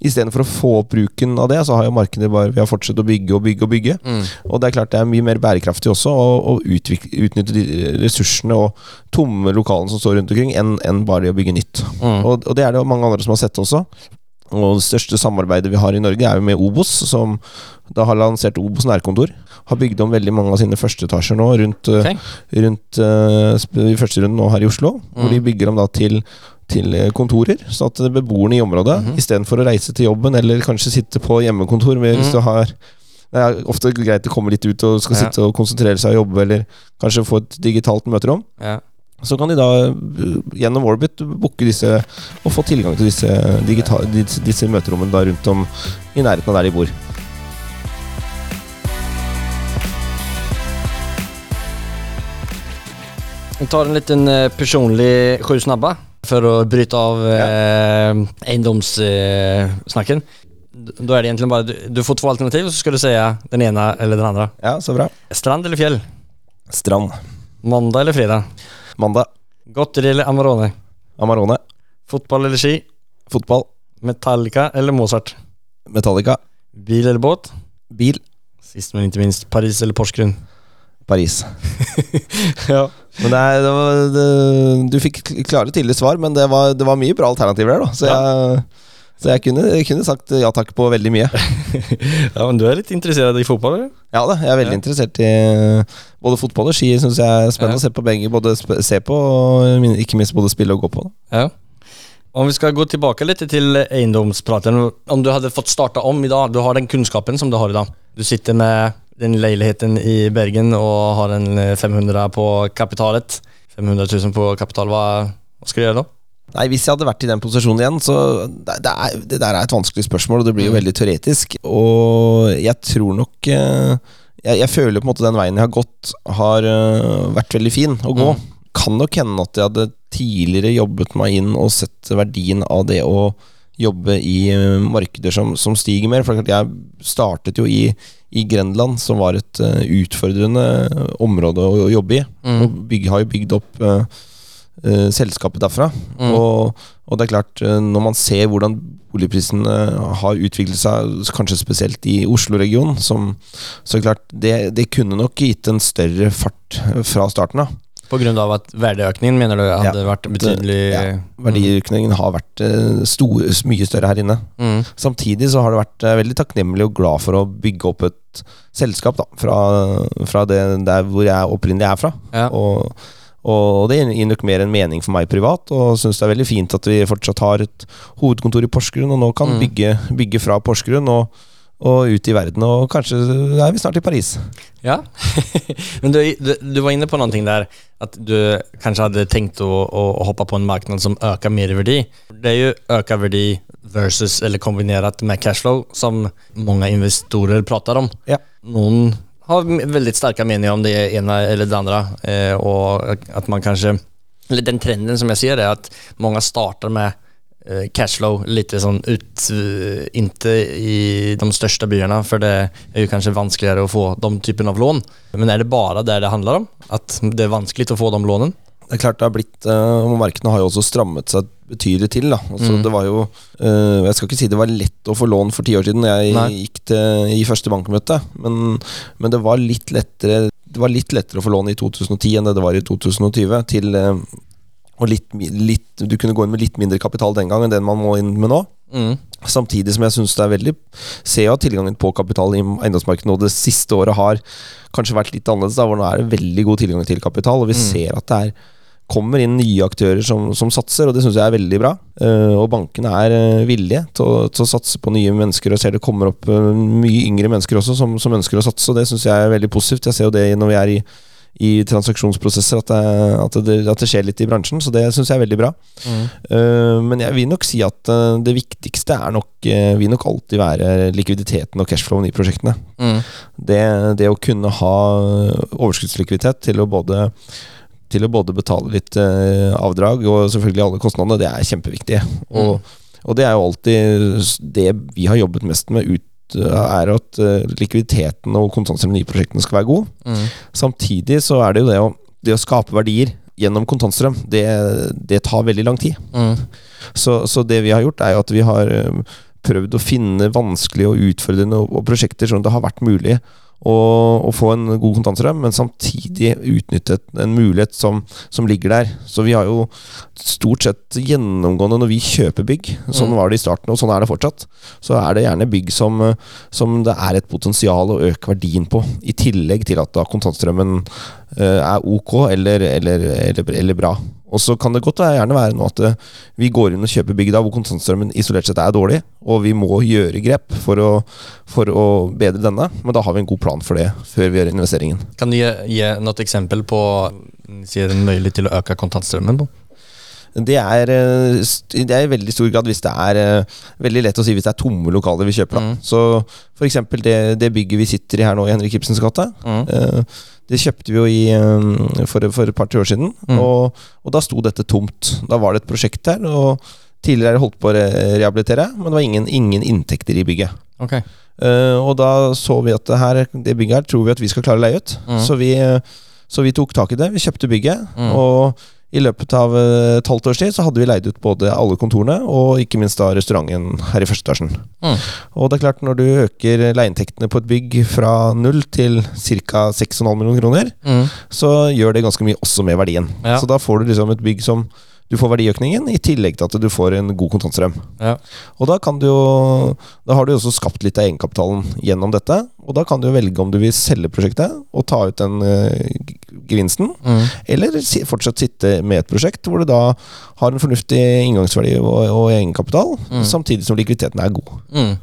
istedenfor å få opp bruken av det, så har jo markedet bare Vi har fortsatt å bygge og bygge og bygge. Mm. Og det er klart det er mye mer bærekraftig også å, å utnytte de ressursene og tomme lokalene som står rundt omkring, enn en bare det å bygge nytt. Mm. Og, og, det er det jo mange andre som har sett også. Og det største samarbeidet vi har i Norge, er jo med Obos, som da har lansert Obos nærkontor. Har bygd om veldig mange av sine førsteetasjer nå rundt, okay. rundt uh, i første runde nå her i Oslo. Mm. Hvor de bygger om da til, til kontorer, så at beboerne i området mm -hmm. istedenfor å reise til jobben eller kanskje sitte på hjemmekontor med, mm. hvis du har det er ofte greit å komme litt ut og skal ja. sitte og konsentrere seg og jobbe, eller kanskje få et digitalt møterom. Ja. Så kan de da gjennom Orbit booke disse og få tilgang til disse, digital, disse, disse møterommene da rundt om i nærheten av der de bor. Vi tar en liten eh, personlig sju snabba for å bryte av eh, eiendomssnakken. Da er det egentlig bare du, du får to alternativ, og så skal du si den ene eller den andre. Ja, så bra Strand eller fjell? Strand. Mandag eller fredag? Mandag. Godteri eller Amarone? Amarone. Fotball eller ski? Fotball. Metallica eller Mozart? Metallica. Bil eller båt? Bil. Sist, men ikke minst, Paris eller Porsgrunn? Paris. ja. Men det er, det var, det, du fikk klare, tydelige svar, men det var, det var mye bra alternativer der, da. Så jeg, så jeg kunne, jeg kunne, sagt ja takk på veldig mye. ja, Men du er litt interessert i fotball? eller? Ja da, jeg er veldig ja. interessert i både fotball og ski. Syns jeg er spennende ja. å se på begge. Både se på og ikke minst både spille og gå på. Da. Ja. Om vi skal gå tilbake litt til eiendomspraten. Om du hadde fått starta om i dag, du har den kunnskapen som du har i dag. Du sitter med den leiligheten i Bergen og har en 500 på kapitalet. 500 000 på kapital, hva, hva skal du gjøre da? Nei, Hvis jeg hadde vært i den posisjonen igjen, så det, det, er, det der er et vanskelig spørsmål, og det blir jo mm. veldig teoretisk. Og jeg tror nok eh, jeg, jeg, føler på en måte den veien jeg har gått, har uh, vært veldig fin å gå. Mm. Kan nok hende at jeg hadde tidligere jobbet meg inn og sett verdien av det å jobbe i markeder som, som, stiger mer. For jeg startet jo i, i Grenland, som var et uh, utfordrende område å, å jobbe i. Mm. Og bygge, har jo bygd opp uh, selskapet derfra. Mm. Og, og, det er klart, uh, når man ser hvordan boligprisene har utviklet seg, kanskje spesielt i Oslo-regionen, så er det klart, det, det kunne nok gitt en større fart fra starten av. Av at verdiøkningen mener du hadde ja, vært betydelig ja, Verdiøkningen har vært uh, stor, mye større her inne. Mm. Samtidig så har det vært uh, veldig takknemlig og glad for å bygge opp et selskap da, fra, fra det der hvor jeg opprinnelig er fra. Ja. Og og det gir nok mer en mening for meg privat, og syns det er veldig fint at vi fortsatt har et hovedkontor i Porsgrunn, og nå kan mm. bygge, bygge, fra Porsgrunn og, og, ut i verden. Og kanskje er vi snart i Paris. Ja, men du, du, du, var inne på noe der, at du kanskje hadde tenkt å, å, å hoppe på en marked som øker merverdi. Det er jo økt verdi versus eller kombinert med cashflow, som mange investorer prater om. Ja. Noen har veldig sterke meninger om det ene eller det andre, og at man kanskje eller den trenden som jeg ser er at mange starter med eh, cashflow lite sånn ut, eh, inte i de største byene, for det er jo kanskje vanskeligere å få de typen av lån. Men er det bare det det handler om? At det er vanskelig å få de lånene? Det er klart det har blitt eh, og Markedene har jo også strammet seg betydelig til. da altså, Mm. Det var jo eh, Jeg skal ikke si det var lett å få lån for ti år siden jeg Nei. gikk til, i første bankmøte, men, men det var litt lettere Det var litt lettere å få lån i 2010 enn det det var i 2020. Til, eh, og litt, litt, du kunne gå inn med litt mindre kapital den gang enn den man må inn med nå. Mm. Samtidig som jeg synes det er veldig Ser jo at tilgangen på kapital i eiendomsmarkedet nå det siste året har kanskje vært litt annerledes. Da, hvor nå er det veldig god tilgang til kapital, og vi Mm. ser at det er kommer inn nye aktører som, som satser, og det syns jeg er veldig bra. Uh, og bankene er eh, villige til å, til å satse på nye mennesker, og ser det kommer opp uh, mye yngre mennesker også som, som ønsker å satse, og det syns jeg er veldig positivt. Jeg ser jo det når vi er i, i transaksjonsprosesser, at det, at, det, at det skjer litt i bransjen, så det syns jeg er veldig bra. Mm. Uh, men jeg vil nok si at uh, det viktigste er nok uh, vil nok alltid være likviditeten og cashflowen i prosjektene. Mm. Det, det å kunne ha overskuddslikviditet til å både til å både betale litt avdrag og selvfølgelig alle kostnadene, det er kjempeviktig. Og, og det er jo alltid det vi har jobbet mest med ut er at eh, likviditeten og kontantstrømmen i prosjektene skal være god. Mm. Samtidig så er det jo det å, det å skape verdier gjennom kontantstrøm, det, det tar veldig lang tid. Mm. Så, så det vi har gjort, er jo at vi har eh, prøvd å finne vanskelige og utfordrende og, og prosjekter sånn at det har vært mulig å, å få en god kontantstrøm, men samtidig utnytte en mulighet som, som ligger der. Så vi har jo stort sett gjennomgående når vi kjøper bygg, sånn Mm. var det i starten, og sånn er det fortsatt, så er det gjerne bygg som, som det er et potensial å øke verdien på, i tillegg til at da kontantstrømmen eh, er ok eller, eller, eller, eller bra. Og så kan det godt være- gjerne være nå at eh, vi går inn og kjøper bygg da hvor kontantstrømmen isolert sett er dårlig, og vi må gjøre grep for å, for å bedre denne, men da har vi en god plan for det før vi gjør investeringen. Kan du gi, gi noe eksempel på ser en mulighet til å øke kontantstrømmen? på? Det er, eh, det er i veldig stor grad hvis det er eh, veldig lett å si hvis det er tomme lokaler vi kjøper. Mm. Så for eksempel det, det bygget vi sitter i her nå i Henrik Ibsens gate. Mm. eh, Det kjøpte vi jo i, for, for et par-tre år siden, Mm. og, og da sto dette tomt. Da var det et prosjekt der, og tidligere holdt på å rehabilitere, men det var ingen, ingen inntekter i bygget. Okay. Og da så vi at det, her, det bygget her tror vi at vi skal klare å leie ut. Mm. Så, vi, så vi tok tak i det. Vi kjøpte bygget, Mm. og i løpet av eh, et halvt års tid så hadde vi leid ut både alle kontorene og ikke minst da restauranten her i første etasjen. Mm. Og det er klart, når du øker leieinntektene på et bygg fra null til ca. 6,5 millioner kroner, Mm. så gjør det ganske mye også med verdien. Ja. Så da får du liksom et bygg som du får verdiøkningen, i tillegg til at du får en god kontantstrøm. Ja. Og da kan du jo Da har du jo også skapt litt av egenkapitalen gjennom dette. Og da kan du jo velge om du vil selge prosjektet og ta ut den uh, gevinsten, Mm. eller si, fortsatt sitte med et prosjekt hvor du da har en fornuftig inngangsverdi og, og egenkapital, Mm. samtidig som likviditeten er god. Mm.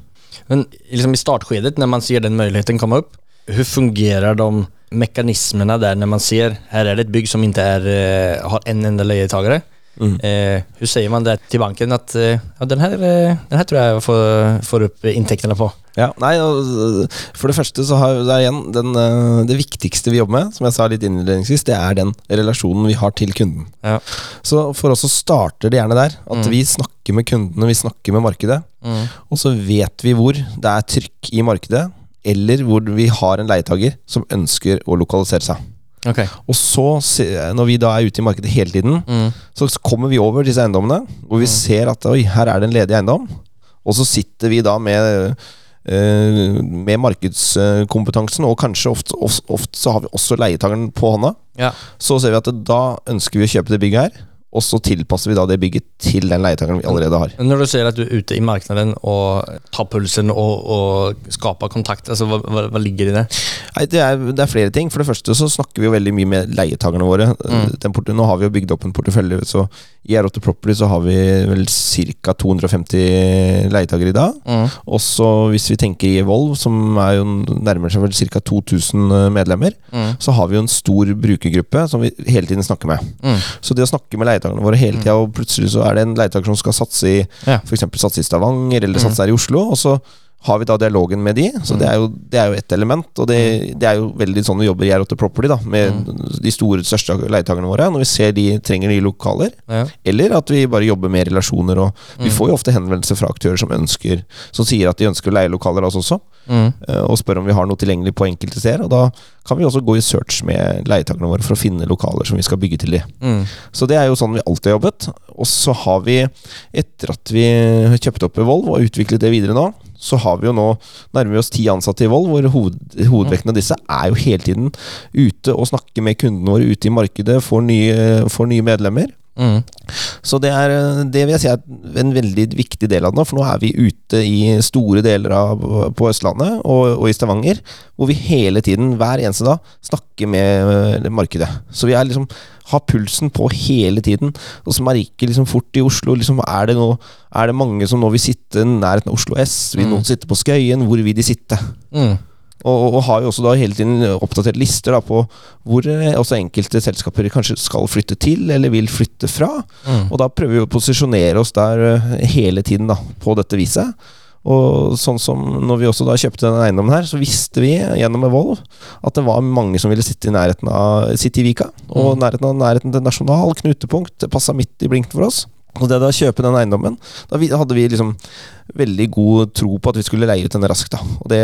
Men liksom i startskedet når man ser den muligheten kommer opp, hvordan fungerer de mekanismene der når man ser, her er det et bygg som ikke er, eh, har en enda leietagare. Mm. Eh, hur säger man det till banken att eh, ja, den, här, eh, den här tror jag får, får upp intäkterna på? Ja, nei, og, For det første så har det igjen den, eh, Det viktigste vi jobber med, som jeg sa litt innledningsvis, det er den relasjonen vi har til kunden. Ja. Så for oss så starter det gjerne der. At Mm. vi snakker med kundene, vi snakker med markedet. Mm. Og så vet vi hvor det er trykk i markedet, eller hvor vi har en leietager som ønsker å lokalisere seg. Okej. Og så, når vi da er ute i markedet hele tiden, Mm. så kommer vi over disse eiendommene, hvor vi ser at oi, her er det en ledig eiendom. Og så sitter vi da med, eh, med markedskompetansen, og kanskje ofte, ofte, ofte så har vi også leietageren på hånda. Ja. Så ser vi at da ønsker vi å kjøpe det bygget her, og så tilpasser vi da det bygget til den leietakeren vi allerede har. Når du sier at du er ute i marknaden og tar pulsen og, og skaper kontakt, altså, hva, hva, vad ligger i det? Nei, det er, det er flere ting. For det første så snakker vi jo veldig mye med leietakerne våre. Mm. Den nå har vi jo bygd opp en portefølje, så i R8 Property så har vi vel ca. 250 leietakere i dag. Mm. Også hvis vi tenker i Evolve, som er jo nærmer seg vel ca. 2000 medlemmer, Mm. så har vi jo en stor brukergruppe som vi hele tiden snakker med. Mm. Så det å snakke med leietakerne våre hele tida, og plutselig så er det en leietaker som skal satse i Ja. f.eks. satse i Stavanger eller Mm. satse her i Oslo, og så har vi da dialogen med de, så det er jo, det er jo ett element. Og det, det er jo veldig sånn vi jobber i R8 Property, da, med de store, største leietakerne våre. Når vi ser de trenger nye lokaler, Ja. eller at vi bare jobber med relasjoner. Og vi får jo ofte henvendelser fra aktører som ønsker Som sier at de ønsker å leie lokaler av oss også, Mm. eh, og spør om vi har noe tilgjengelig på enkelte steder. Og da kan vi også gå i search med leietakerne våre for å finne lokaler som vi skal bygge til de. Mm. Så det er jo sånn vi alltid har jobbet. Og så har vi, etter at vi kjøpte opp Evolve og utviklet det videre nå, så har vi jo nå nærmer vi oss ti ansatte i Vold, hvor hoved, hovedvekten av disse er jo hele tiden ute og snakker med kundene våre ute i markedet, får nye, får nye medlemmer. Mm. Så det er det vil jeg si er en veldig viktig del av det nå, for nå er vi ute i store deler av på Østlandet og, og i Stavanger, hvor vi hele tiden, hver eneste dag, snakker med eh, markedet. Så vi er liksom har pulsen på hele tiden. Og så merker liksom fort i Oslo liksom, er, det noe, er det mange som nå vil sitte nærheten av Oslo S? Vil noen sitte på Skøyen? Hvor vil de sitte? Mm. Og, og har jo også da hele tiden oppdatert lister da på hvor eh, også enkelte selskaper kanskje skal flytte til, eller vil flytte fra. Mm. Og da prøver vi å posisjonere oss der eh, hele tiden da, på dette viset. Og sånn som når vi også da kjøpte denne eiendommen her, så visste vi gjennom Evolve at det var mange som ville sitte i nærheten av City Vika. Og nærheten av nærheten til Nasjonal knutepunkt. Det passa midt i blinken for oss. Og det å kjøpe den eiendommen, da hadde vi liksom veldig god tro på at vi skulle leie ut den raskt. da Og det,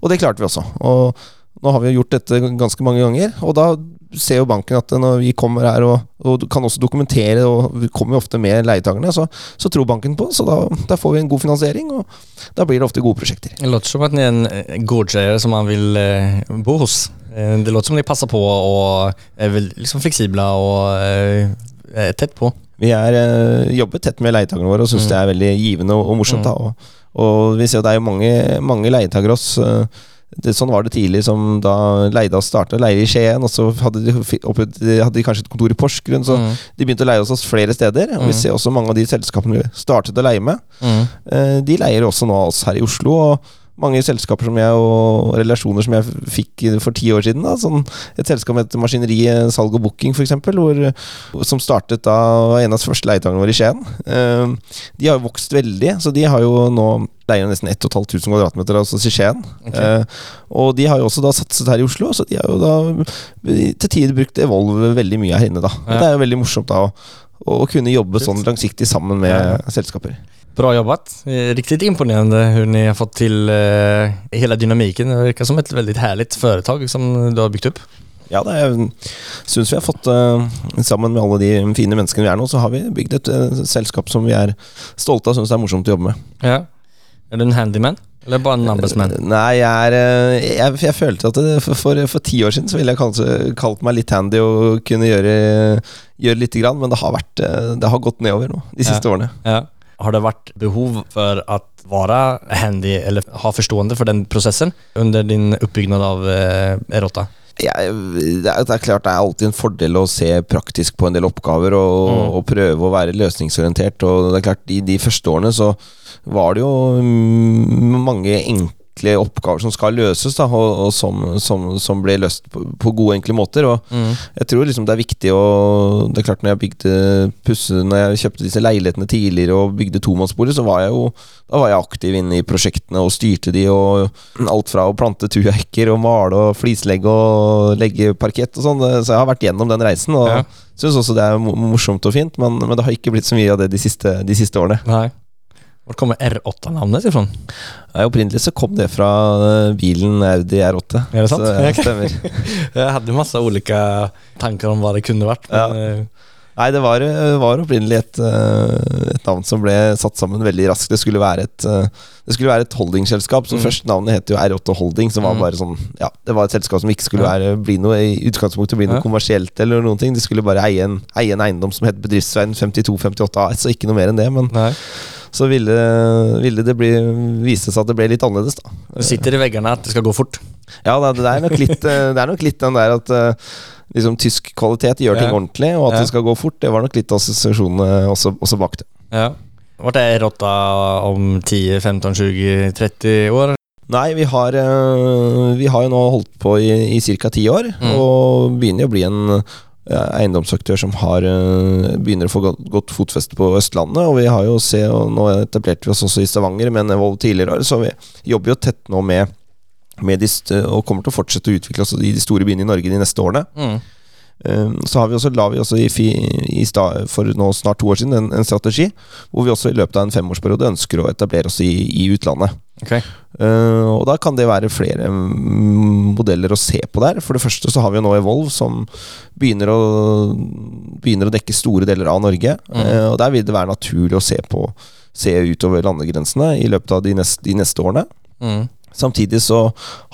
og det klarte vi også. Og nå har vi gjort dette ganske mange ganger, og da ser jo banken at når vi kommer her og, og kan også dokumentere, og vi kommer jo ofte med leietakerne, så, så tror banken på og da, da får vi en god finansiering, og da blir det ofte gode prosjekter. Det låter som at ni er en gårdseier gårdsägare som man vil eh, bo hos. Eh, Det låter som de passer på og er liksom fleksible og eh, tett på. Vi er, eh, jobber tett med leietakerne våre og syns Mm. det er veldig givende og, og morsomt. da og, og vi ser jo det er jo mange, mange leietakere hos eh, det, Sånn var det tidlig, som da Leida startet leie i Skien, og så hadde de, oppe, hadde de kanskje et kontor i Porsgrunn, så Mm. de begynte å leie hos oss flere steder. Og vi Mm. ser også mange av de selskapene vi startet å leie med, Mm. eh, de leier også nå oss her i Oslo. og mange selskaper som jeg og relasjoner som jeg fikk for ti år siden. Da. Sånn et selskap som heter Maskineri Salg og Booking, f.eks., som startet da var en av de første leietakerne våre i Skien. Eh, de har jo vokst veldig, så de har jo nå leier nesten 1500 kvadratmeter altså i Skien. Eh, og de har jo også da satset her i Oslo, så de har jo da til tider brukt Evolve veldig mye her inne. da. Ja. Det er jo veldig morsomt da å, å kunne jobbe sånn langsiktig sammen med Ja. selskaper. Bra jobbat. Riktigt imponerande hur ni har fått till eh, hela dynamiken. Det verkar som ett väldigt härligt företag som du har byggt upp. Ja, det syns vi har fått eh, Sammen med alle de fine menneskene vi er nå, så har vi bygd et eh, selskap som vi er stolte av og syns er morsomt å jobbe med. Ja. Er du en handyman? Eller bare en numbersman? Eh, Nei, jeg er Jeg, jeg følte at det, for, for, ti år siden så ville jeg kanskje kalt meg litt handy og kunne gjøre, gjøre lite grann, men det har, vært, det har gått nedover nå de siste Ja. årene. Ja. Har det vært behov for at vara handy eller ha forstående for den prosessen under din oppbyggnad av eh, R8? det, er, det er klart det er alltid en fordel å se praktisk på en del oppgaver og, Mm. og prøve å være løsningsorientert. Og det er klart I de første årene så var det jo mm, mange enkle oppgaver som skal løses, da, og, og som, som, som ble løst på, på gode, enkle måter. Og jeg tror liksom det er viktig å Det er klart Når jeg bygde pusse Når jeg kjøpte disse leilighetene tidligere og bygde tomannsboliger, så var jeg jo Da var jeg aktiv inne i prosjektene og styrte de. Og alt fra å plante tuhekker og male og flislegge og legge parkett og sånn. Så jeg har vært gjennom den reisen. Og Ja. syns også det er morsomt og fint, men, men det har ikke blitt så mye av det de siste, de siste årene. Nej. Var kommer R8-namnet ifrån? Ja, Opprinnelig så kom det fra eh, bilen Audi R8. Er det sant? Så, ja, Ok. stemmer. jeg hadde masse ulike tanker om hva det kunne vært. Men, ja. Nei, det var, eh, var opprinnelig et, eh, et navn som ble satt sammen veldig raskt. Det skulle være et, eh, det skulle være et holdingselskap. Så Mm. først navnet het jo R8 Holding, som var Mm. bare sånn Ja, det var et selskap som ikke skulle Ja. være, bli noe i utgangspunktet bli noe Ja. kommersielt eller noen ting. De skulle bare eie en, eie en eiendom som het Bedriftsveien 5258 AS, og ikke noe mer enn det. Men nej. Så ville, ville det bli, vise seg at det ble litt annerledes, da. Det sitter i veggene at det skal gå fort. Ja, det det er nok litt, eh, det er nok litt den der at eh, liksom tysk kvalitet gjør ting Ja. ordentlig, og at Ja. det skal gå fort. Det var nok litt assosiasjonene også, også bak det. Ja. Ble är R8 om 10, 15, 20, 30 år? Nei, vi har, eh, vi har jo nå holdt på i, i ca. ti år, Mm. og begynner jo å bli en eiendomsaktør som har, eh, begynner å få godt fotfeste på Østlandet. Og vi har jo se, og nå etablerte vi oss også i Stavanger med en Evolve tidligere, så vi jobber jo tett nå med, med de, og kommer til å fortsette å utvikle oss i de store byene i Norge de neste årene. Mm. Eh, Så har vi også, la vi også i, i sta, for nå snart to år siden en, en strategi hvor vi også i løpet av en femårsperiode ønsker å etablere oss i, i utlandet. Ok. Uh, og da kan det være flere mm, modeller å se på der. For det første så har vi jo nå Evolve, som begynner å, begynner å dekke store deler av Norge. Eh, og der vil det være naturlig å se på Se utover landegrensene i løpet av de neste, de neste årene. Mm. Samtidig så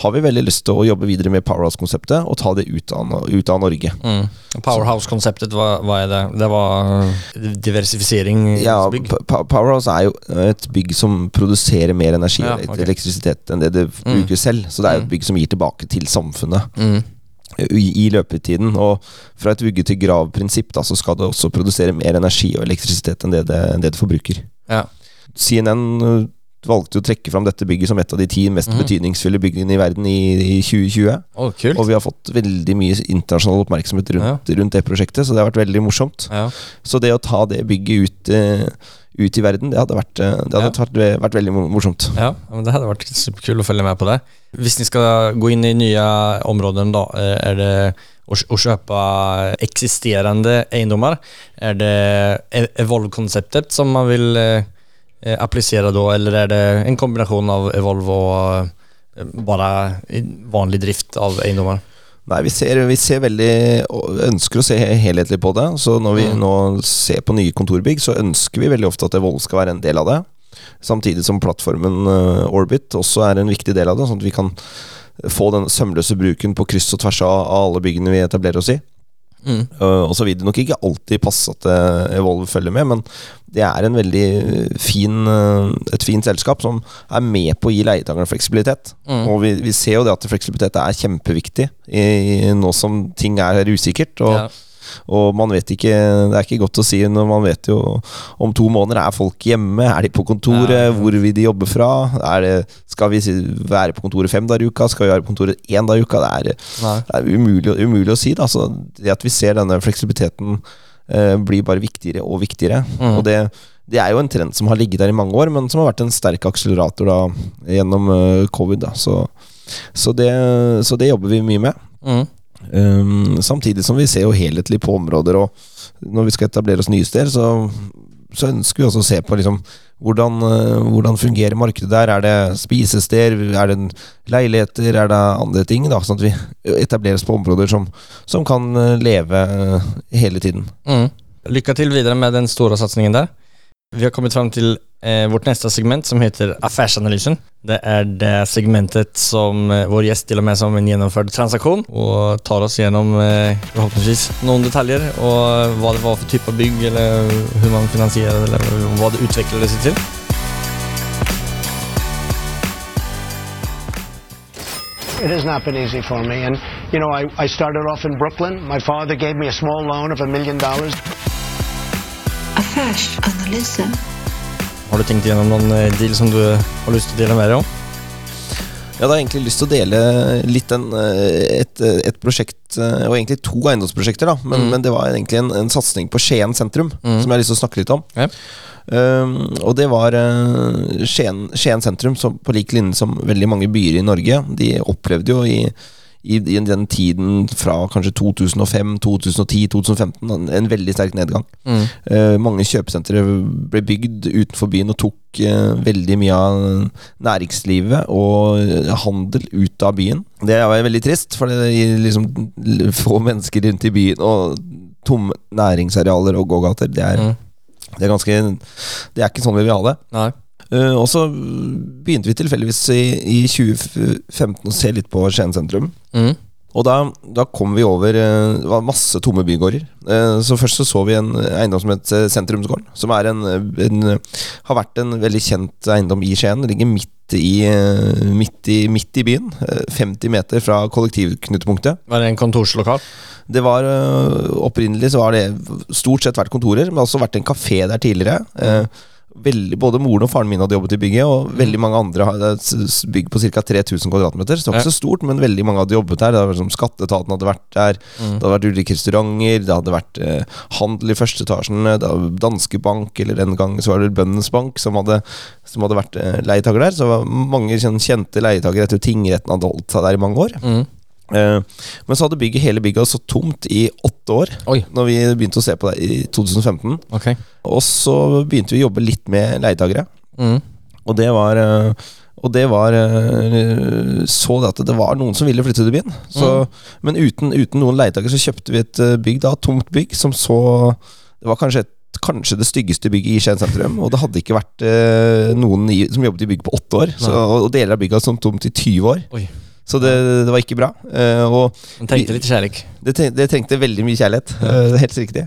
har vi veldig lyst til å jobbe videre med Powerhouse-konseptet og ta det ut av, ut av Norge. Mm. Powerhouse-konseptet, hva, hva er det? Det var eh, diversifisering Ja, Powerhouse er jo et bygg som produserer mer energi Ja, og elektrisitet enn det det bruker selv. Så det er Mm. et bygg som gir tilbake til samfunnet. Mm. i, løpetiden. Og fra et vugge til grav-prinsipp så skal det også produsere mer energi og elektrisitet enn det det, enn det, det forbruker. Ja. CNN valgte å trekke fram dette bygget som et av de ti mest mm. betydningsfulle byggene i verden i, i 2020. Oh. Og vi har fått veldig mye internasjonal oppmerksomhet rundt, rundt det prosjektet, så det har vært veldig morsomt. Ja. Så det å ta det bygget ut, eh, ut i verden, det hadde vært, eh, det hadde vært, vært veldig morsomt. Ja, men det hadde vært superkult å følge med på det. Hvis ni skal gå inn i nye områder, da, er det å kjøpe eksisterende eiendommer? Er det E- Evolve-konceptet som man eh, eh, applicera då eller er det en kombinasjon av Evolve og bare vanlig drift av eiendommer? Nei, vi ser, vi ser veldig ønsker å se helhetlig på det. Så når vi Mm. nå ser på nye kontorbygg, så ønsker vi veldig ofte at Evolve skal være en del av det. Samtidig som plattformen eh, Orbit også er en viktig del av det, sånn at vi kan få den sømløse bruken på kryss og tvers av av alle byggene vi etablerer oss i. Mm. Uh, og så vil det nok ikke alltid passe at eh, Evolve følger med, men det er en veldig fin, eh, et fint selskap som er med på å gi leietakerne fleksibilitet. Mm. Og vi, vi ser jo det at fleksibilitet er kjempeviktig i, i nå som ting er usikkert. Og, Ja. Og man vet ikke Det er ikke godt å si når man vet jo om to måneder er folk hjemme. Er de på kontoret? Ja. Hvor vil de jobbe fra? Er det, skal vi være på kontoret fem dager i uka? Skal vi være på kontoret én dag i uka? Det er, det er umulig, umulig å si. Da. Så det at vi ser denne fleksibiliteten eh, blir bare viktigere og viktigere. Mm. Og det, det er jo en trend som har ligget der i mange år, men som har vært en sterk akselerator da, gjennom uh, covid. Da. Så, så, det, så det jobber vi mye med. Mm. Um, samtidig som vi ser jo helhetlig på områder, og når vi skal etablere oss nye steder, så, så ønsker vi også å se på liksom, hvordan, eh, hvordan fungerer markedet der. Er det spisesteder, er det leiligheter, er det andre ting? Da, sånn at vi etableres på områder som, som kan eh, leve eh, hele tiden. Mm. Lykke til videre med den store satsningen där. Vi har kommet fram til eh, vårt neste segment som heter Affærsanalysen. Det er det segmentet som eh, vår gjest stiller med som en gjennomført transaksjon, og tar oss gjennom eh, forhåpentligvis noen detaljer og hva det var for type bygg eller hvordan man finansierade eller hva det utvikler seg til. It has not been easy for me. And, you know, I, I started off in Brooklyn. My father gave me a small loan of a million dollars. Affärsanalysen. Har du tenkt gjennom någon eh, deal som du har lyst til å med mer om? Jeg hadde egentlig lyst til å dele litt en, eh, et, et prosjekt, eh, og egentlig to eiendomsprosjekter, da. Men, Mm. men det var egentlig en, en satsing på Skien sentrum, Mm. som jeg har lyst til å snakke litt om. Ja. Um, og det var uh, Skien, Skien sentrum, som på lik linje som veldig mange byer i Norge. De opplevde jo i, i, i den tiden fra kanskje 2005, 2010, 2015 en, en veldig sterk nedgang. Mm. Eh, mange kjøpesentre ble bygd utenfor byen og tok eh, veldig mye av næringslivet og eh, handel ut av byen. Det var veldig trist, for det gir liksom få mennesker rundt i byen og tomme næringsarealer og gågater. Det er, Mm. det er ganske Det er ikke sånn vi vil ha det. Nej. Eh, og så begynte vi tilfeldigvis i, i 2015 å se litt på Skien sentrum. Mm. Og da, da kom vi over eh, Det var masse tomme bygårder. Eh, Så først så, så vi en eiendom som het Sentrumsgården. Som er en, en, har vært en veldig kjent eiendom i Skien. Ligger midt i, midt i, midt i byen. eh, 50 meter fra kollektivknutepunktet. Var det en kontorslokal? Det var Opprinnelig så har det stort sett vært kontorer, men også vært en kafé der tidligere. Eh, veldig, både moren og faren min hadde jobbet i bygget, og veldig mange andre s- bygg på ca. 3000 kvm. Så det var ikke så stort, men veldig mange hadde jobbet der. Det var som Skatteetaten hadde vært der. Det hadde vært ulike restauranter, det hadde vært eh, handel i første etasjen, det var Danske Bank, eller den gang så var det Bøndenes Bank som hadde, som hadde vært eh, leietaker der. Så det var mange sånn, kjente leietakere etter tingretten hadde holdt seg der i mange år. Mm. Eh, men så hadde bygget, hele bygget så tomt i åtte år, Oi. når vi begynte å se på det i 2015. Okay. Og så begynte vi å jobbe litt med leietakere. Mm. Og det var eh, Og det var eh, Så det at det var noen som ville flytte til byen. Så, Men uten, uten noen leietakere så kjøpte vi et eh, bygg da, tomt bygg, som så Det var kanskje et Kanskje det styggeste bygget i Skien sentrum. Og det hadde ikke vært noen i, som jobbet i bygget på åtte år. Så, og deler av bygget har stått tomt i 20 år. Oi. Så det, det var ikke bra. Eh, og Men tenkte litt kjærlighet. det, treng, det trengte veldig mye kjærlighet. eh, helt riktig.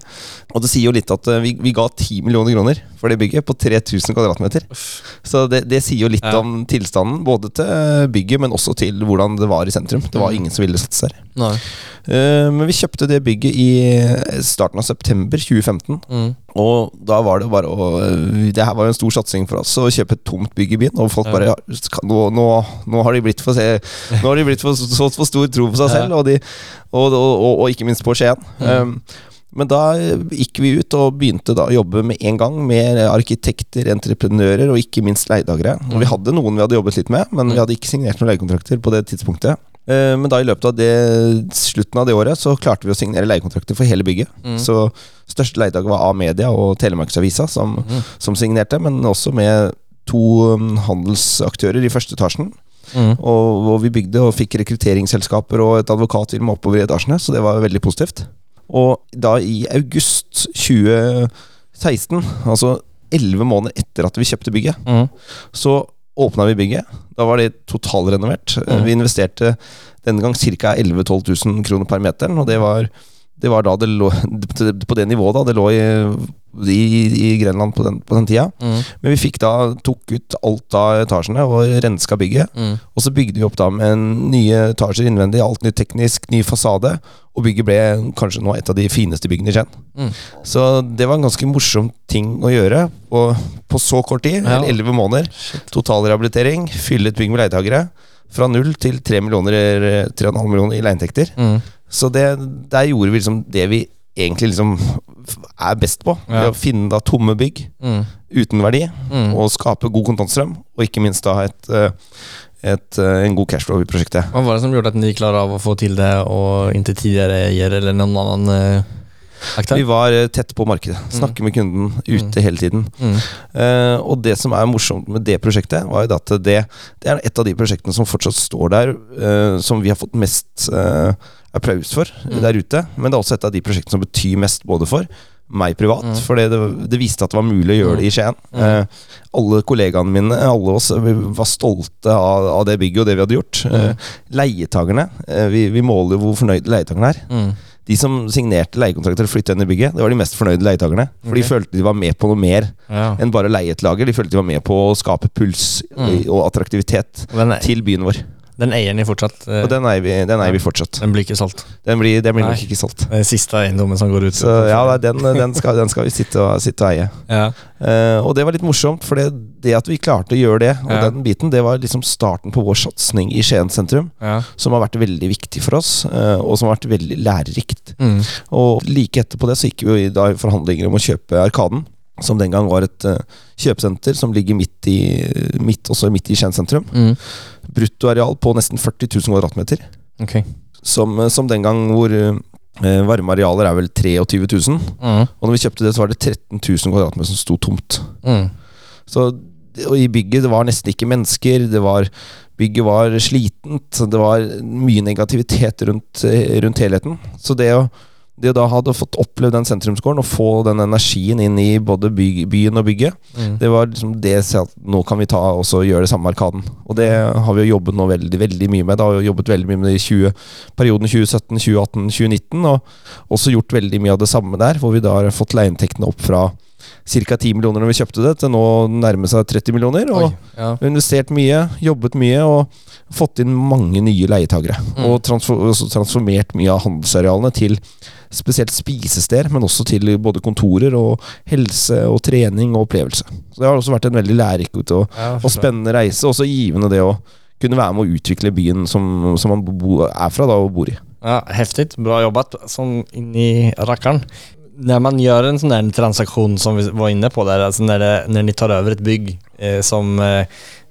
Og det sier jo litt at eh, vi, vi ga 10 millioner kroner for det bygget, på 3000 kvadratmeter. Så det, det sier jo litt Ja. om tilstanden, både til bygget, men også til hvordan det var i sentrum. Det var ingen som ville satse der. Nei. Men vi kjøpte det bygget i starten av september 2015. Mm. Og da var det bare å eh, Det her var jo en stor satsing for oss å kjøpe et tomt bygg i byen. Og folk bare ja, nå, nå, nå har de blitt for, se, Nå har de blitt for, så for stor tro på seg selv, og, de, og, og, og, ikke minst på Skien. Um, men da eh, gikk vi ut og begynte da å jobbe med en gang med arkitekter, entreprenører og ikke minst leiedagere. Og vi hadde noen vi hadde jobbet litt med, men vi hadde ikke signert noen leiekontrakter på det tidspunktet. Eh, Men da i løpet av det, slutten av det året så klarte vi å signere leiekontrakter for hele bygget. Så største leietaker var A-media og Telemarksavisa som, som signerte, men også med to um, handelsaktører i første etasjen. Mm. Og, og vi bygde og fikk rekrutteringsselskaper og et advokatfirma oppover i etasjene, så det var veldig positivt. Og da i august 2016, altså elleve måneder etter at vi kjøpte bygget, Mm. så åpna vi bygget. Da var det totalrenovert. Mm. Vi investerte denne gang ca. 11 000-12 000 kroner per meter, og det var, det var da det lå på det nivået da det lå i, i, i Grenland på den, på den tida. Mm. Men vi fikk da tok ut alt av etasjene og renska bygget. Mm. Og så bygde vi opp da med nye etasjer innvendig, alt nytt teknisk, ny fasade. Og bygget ble kanskje nå et av de fineste byggene i Skien. Mm. Så det var en ganske morsom ting å gjøre på, på så kort tid. Ja. eller Elleve måneder. Totalrehabilitering, fylle et bygg med leietakere. Fra null til tre millioner, eller 3,5 millioner i leieinntekter. Mm. Så det, der gjorde vi liksom det vi egentlig liksom er best på. Ja. Å finne da tomme bygg Mm. uten verdi, Mm. og skape god kontantstrøm. Og ikke minst da et, eh, et, eh, en god cashflow i prosjektet. Hva var det som gjorde at dere klarade av å få til det og inntil tidligere eier eller noen annen eh. Vi var tett på markedet. Snakke med kunden ute hele tiden. Mm. Eh, og det som er morsomt med det prosjektet, var jo at det, det er et av de prosjektene som fortsatt står der, uh, som vi har fått mest eh, applaus for Mm. der ute. Men det er også et av de prosjektene som betyr mest både for meg privat, Mm. for det, det viste at det var mulig å gjøre det i Skien. Mm. Eh, alle kollegaene mine, alle oss, var stolte av, av det bygget og det vi hadde gjort. Mm. Eh, leietakerne, eh, vi, vi måler hvor fornøyde leietakerne er. Mm. De som signerte leiekontrakter og flytta inn i bygget, det var de mest fornøyde leietakerne. For de følte de var med på noe mer Ja. enn bare å leie et lager. De følte de var med på å skape puls Mm. og attraktivitet til byen vår. Den eier vi fortsatt. eh, Og den eier vi, den eier vi fortsatt. den blir ikke solgt. Den blir, den blir nok ikke solgt. Den siste eiendommen som går ut. Så ja, den, den, skal, den skal vi sitte og, sitte og eie. Ja. Uh, og det var litt morsomt, for det, det at vi klarte å gjøre det, og Ja. den biten, det var liksom starten på vår satsing i Skien sentrum. Ja. Som har vært veldig viktig for oss, uh, og som har vært veldig lærerikt. Mm. Og like etterpå det så gikk vi da i forhandlinger om å kjøpe Arkaden. Som den gang var et uh, kjøpesenter som ligger midt i, midt, også midt i Skien sentrum. Mm. Bruttoareal på nesten 40 000 kvadratmeter. Okay. Som, eh, som den gang hvor eh, varmearealer er vel 23 000. Mm. Og når vi kjøpte det, så var det 13 000 kvadratmeter som sto tomt. Mm. Så og i bygget det var nesten ikke mennesker. Det var, bygget var slitent. Det var mye negativitet rundt, eh, rundt helheten. Så det å, det da hadde fått opplevd den sentrumsgården og få den energien inn i både by, byen og bygget, Mm. det var liksom det nå kan vi ta og gjøre det samme med Arkaden. Og det har vi jo jobbet nå veldig, veldig mye med. Da har vi jobbet veldig mye med det i 20, perioden 2017, 2018, 2019. Og også gjort veldig mye av det samme der, hvor vi da har fått leieinntektene opp fra ca. 10 millioner når vi kjøpte det, til nå nærme seg 30 millioner. Og Oi, ja. investert mye, jobbet mye og fått inn mange nye leietagere. Mm. Og transformert mye av handelsarealene til spesielt spisesteder, men også til både kontorer og helse og trening og opplevelse. Så det har også vært en veldig lærerik og, Ja, og spennende reise. Også givende det å kunne være med å utvikle byen som, som man bo, er fra da, og bor i. Ja, Heftig. bra jobbat som inni i rackaren. När man gör en sån där transaktion som vi var inne på där, alltså när, det, när ni tar över ett bygg eh, som eh,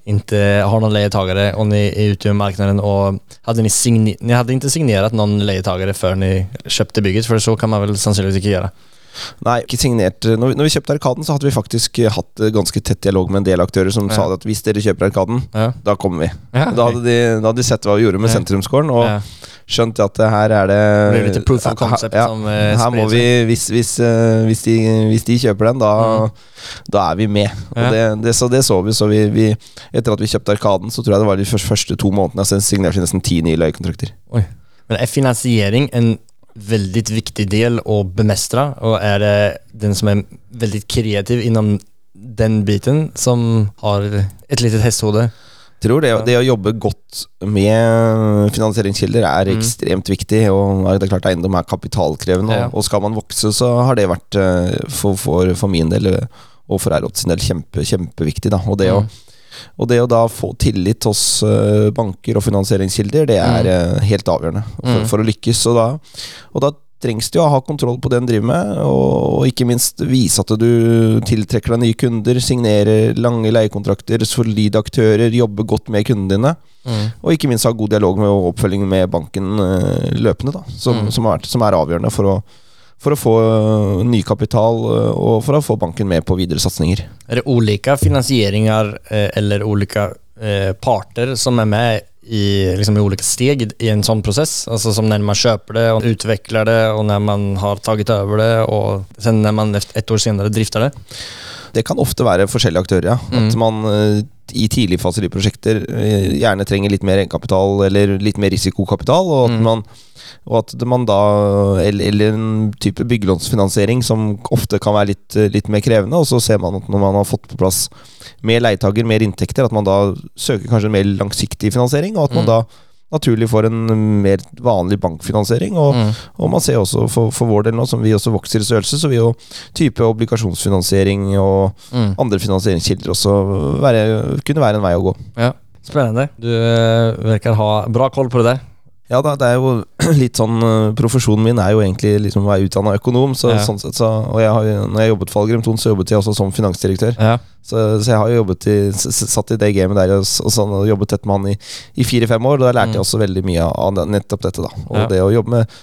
inte har någon lejetagare och ni är ute i marknaden och hade ni, sign- ni hade inte signerat någon lejetagare för ni köpte bygget, för så kan man väl sannsynligvis ikke gjøre. Nei, ikke signert. Når vi, når vi kjøpte Arkaden, så hadde vi faktisk eh, hatt eh, ganske tett dialog med en del aktører som Ja. sa at hvis dere kjøper Arkaden, Ja. da kommer vi. Ja, Da hadde de, da hadde de sett hva vi gjorde med Ja. sentrumsgården, og skjønt at her er det Det blir litt proof of concept ja, som uh, Her må vi, hvis, hvis, uh, hvis, de, hvis de kjøper den, da, da er vi med. Det, det, så det så vi. Så vi, vi Etter at vi kjøpte Arkaden, så tror jeg det var de første, første to månedene så signerte vi nesten ti nye leiekontrakter. Men er finansiering en väldigt viktig del att bemästra och är det den som är väldigt kreativ inom den biten som har ett litet hästhode? tror det, det å jobbe godt med finansieringskilder er Mm. ekstremt viktig. Og det er klart eiendom er kapitalkrevende, Ja. og, og skal man vokse, så har det vært eh, for, for, for min del eh, og for Eirot sin del kjempe, kjempeviktig. Da. Og, det å, Mm. Og det å da få tillit hos eh, banker og finansieringskilder, det er mm. helt avgjørende for, Mm. for å lykkes. Og da, og da trengs det jo å ha kontroll på det en driver med, og, og ikke minst vise at du tiltrekker deg nye kunder, signerer lange leiekontrakter, solide aktører, jobber godt med kundene dine. Og ikke minst ha god dialog med og oppfølging med banken eh, løpende, da, som, Mm. som, er, som er avgjørende for å, for å få eh, ny kapital eh, og for å få banken med på videre satsinger. Er det ulike finansieringar eh, eller olika eh, parter som er med i, liksom, i ulike steg i- en sånn prosess? Altså som når man kjøper det og utvikler det og når man har tatt over det og sen när man et år senere drifter det? Det kan ofte være forskjellige aktører, ja. At Mm. man eh, i tidligfaser i prosjekter eh, gjerne trenger litt mer egenkapital eller litt mer risikokapital, og at Mm. man og at man da Eller, eller en type byggelånsfinansiering som ofte kan være litt, eh, litt mer krevende. Og så ser man at når man har fått på plass mer leietager, mer inntekter, at man da søker kanskje en mer langsiktig finansiering, og at man Mm. da naturlig får en mer vanlig bankfinansiering. Og, Mm. og man ser også for, for vår del nå, som vi også vokser i størrelse, så vil jo type obligasjonsfinansiering og Mm. andre finansieringskilder også være, kunne være en vei å gå. Ja. Spennende. Du virker verkar ha bra koll på det. Ja da, det er jo litt sånn eh, Profesjonen min er jo egentlig liksom å være utdanna økonom, så, Ja. sånn sett så Og jeg har, når jeg jobbet for Algrim Thon, så jobbet jeg også som finansdirektør. Ja. Så, så jeg har jo jobbet i, satt i det gamet der og, og, sånn, og jobbet tett med han i, i fire-fem år. Da lærte Mm. jeg også veldig mye av nettopp dette, da. Og Ja. det å jobbe med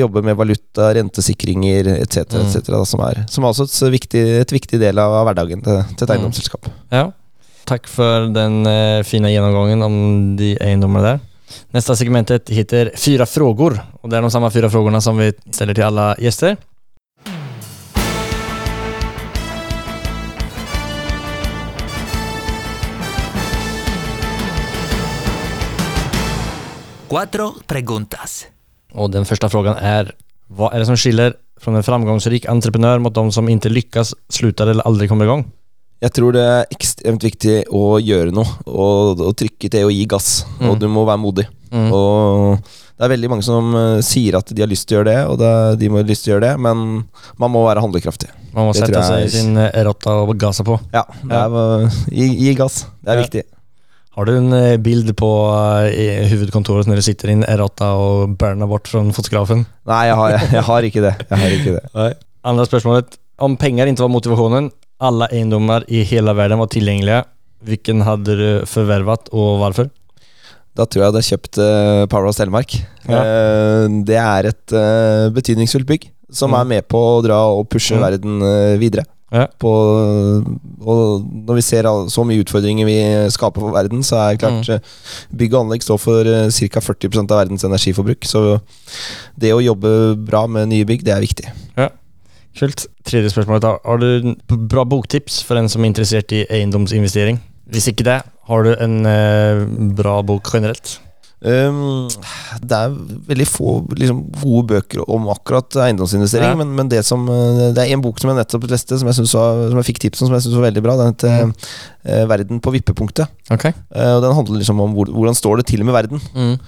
jobbe med valuta, rentesikringer etc., Mm. etc., som, er, som er også et viktig, et viktig del av hverdagen til, til et Mm. eiendomsselskap. Ja. Takk for den eh, gjennomgangen genomgången om de eiendommene där. Nästa segmentet heter Fyra frågor och det är de samma fyra frågorna som vi ställer till alla gäster. Cuatro preguntas. Och den första frågan är Vad är det som skiljer från en framgångsrik entreprenör mot de som inte lyckas, slutar eller aldrig kommer igång? Jeg tror det er ekstremt viktig å gjøre noe, og, og trykke til å gi gass. Mm. Og du må være modig. Mm. Og det er veldig mange som eh, sier at de har lyst til å gjøre det, og det, de må lyst til å gjøre det, men man må være handlekraftig. Man må det sette seg i sin rotta og och gasa på. Ja, er, eh, gi, gi gass. Det er Ja. viktig. Har du en eh, bild på uh, i huvudkontoret Når du sitter i en og och burnar bort från fotografen? Nei, jeg har, jeg, har ikke det. Jeg har ikke det. Andra spørsmålet. Om penger ikke var motivationen, alla eiendommer i hele verden var tilgjengelige. Hvilken hadde du forvervet, og hvorfor? Da tror jeg jeg hadde kjøpt uh, Powerhouse Telemark. Ja. Uh, det er et uh, betydningsfullt bygg som Mm. er med på å dra og pushe Mm. verden eh, videre. Ja. På, og når vi ser så mye utfordringer vi skaper for verden, så er det klart Mm. eh, Bygg og anlegg står for ca. 40% av verdens energiforbruk. Så det å jobbe bra med nye bygg, det er viktig. Kult. Tredje spørsmålet da. Har du bra boktips for en som er interessert i eiendomsinvestering? Hvis ikke det, har du en eh, bra bok generelt? Um, det er veldig få liksom, gode bøker om akkurat eiendomsinvestering, Ja. men, men det som eh, Det er en bok som jeg nettopp leste, som jeg, var, som jeg fikk tips om, som jeg syns var veldig bra. Den heter Mm. eh, 'Verden på vippepunktet'. Okay. Uh, og Den handler liksom om hvor, hvordan står det til med verden. Mm.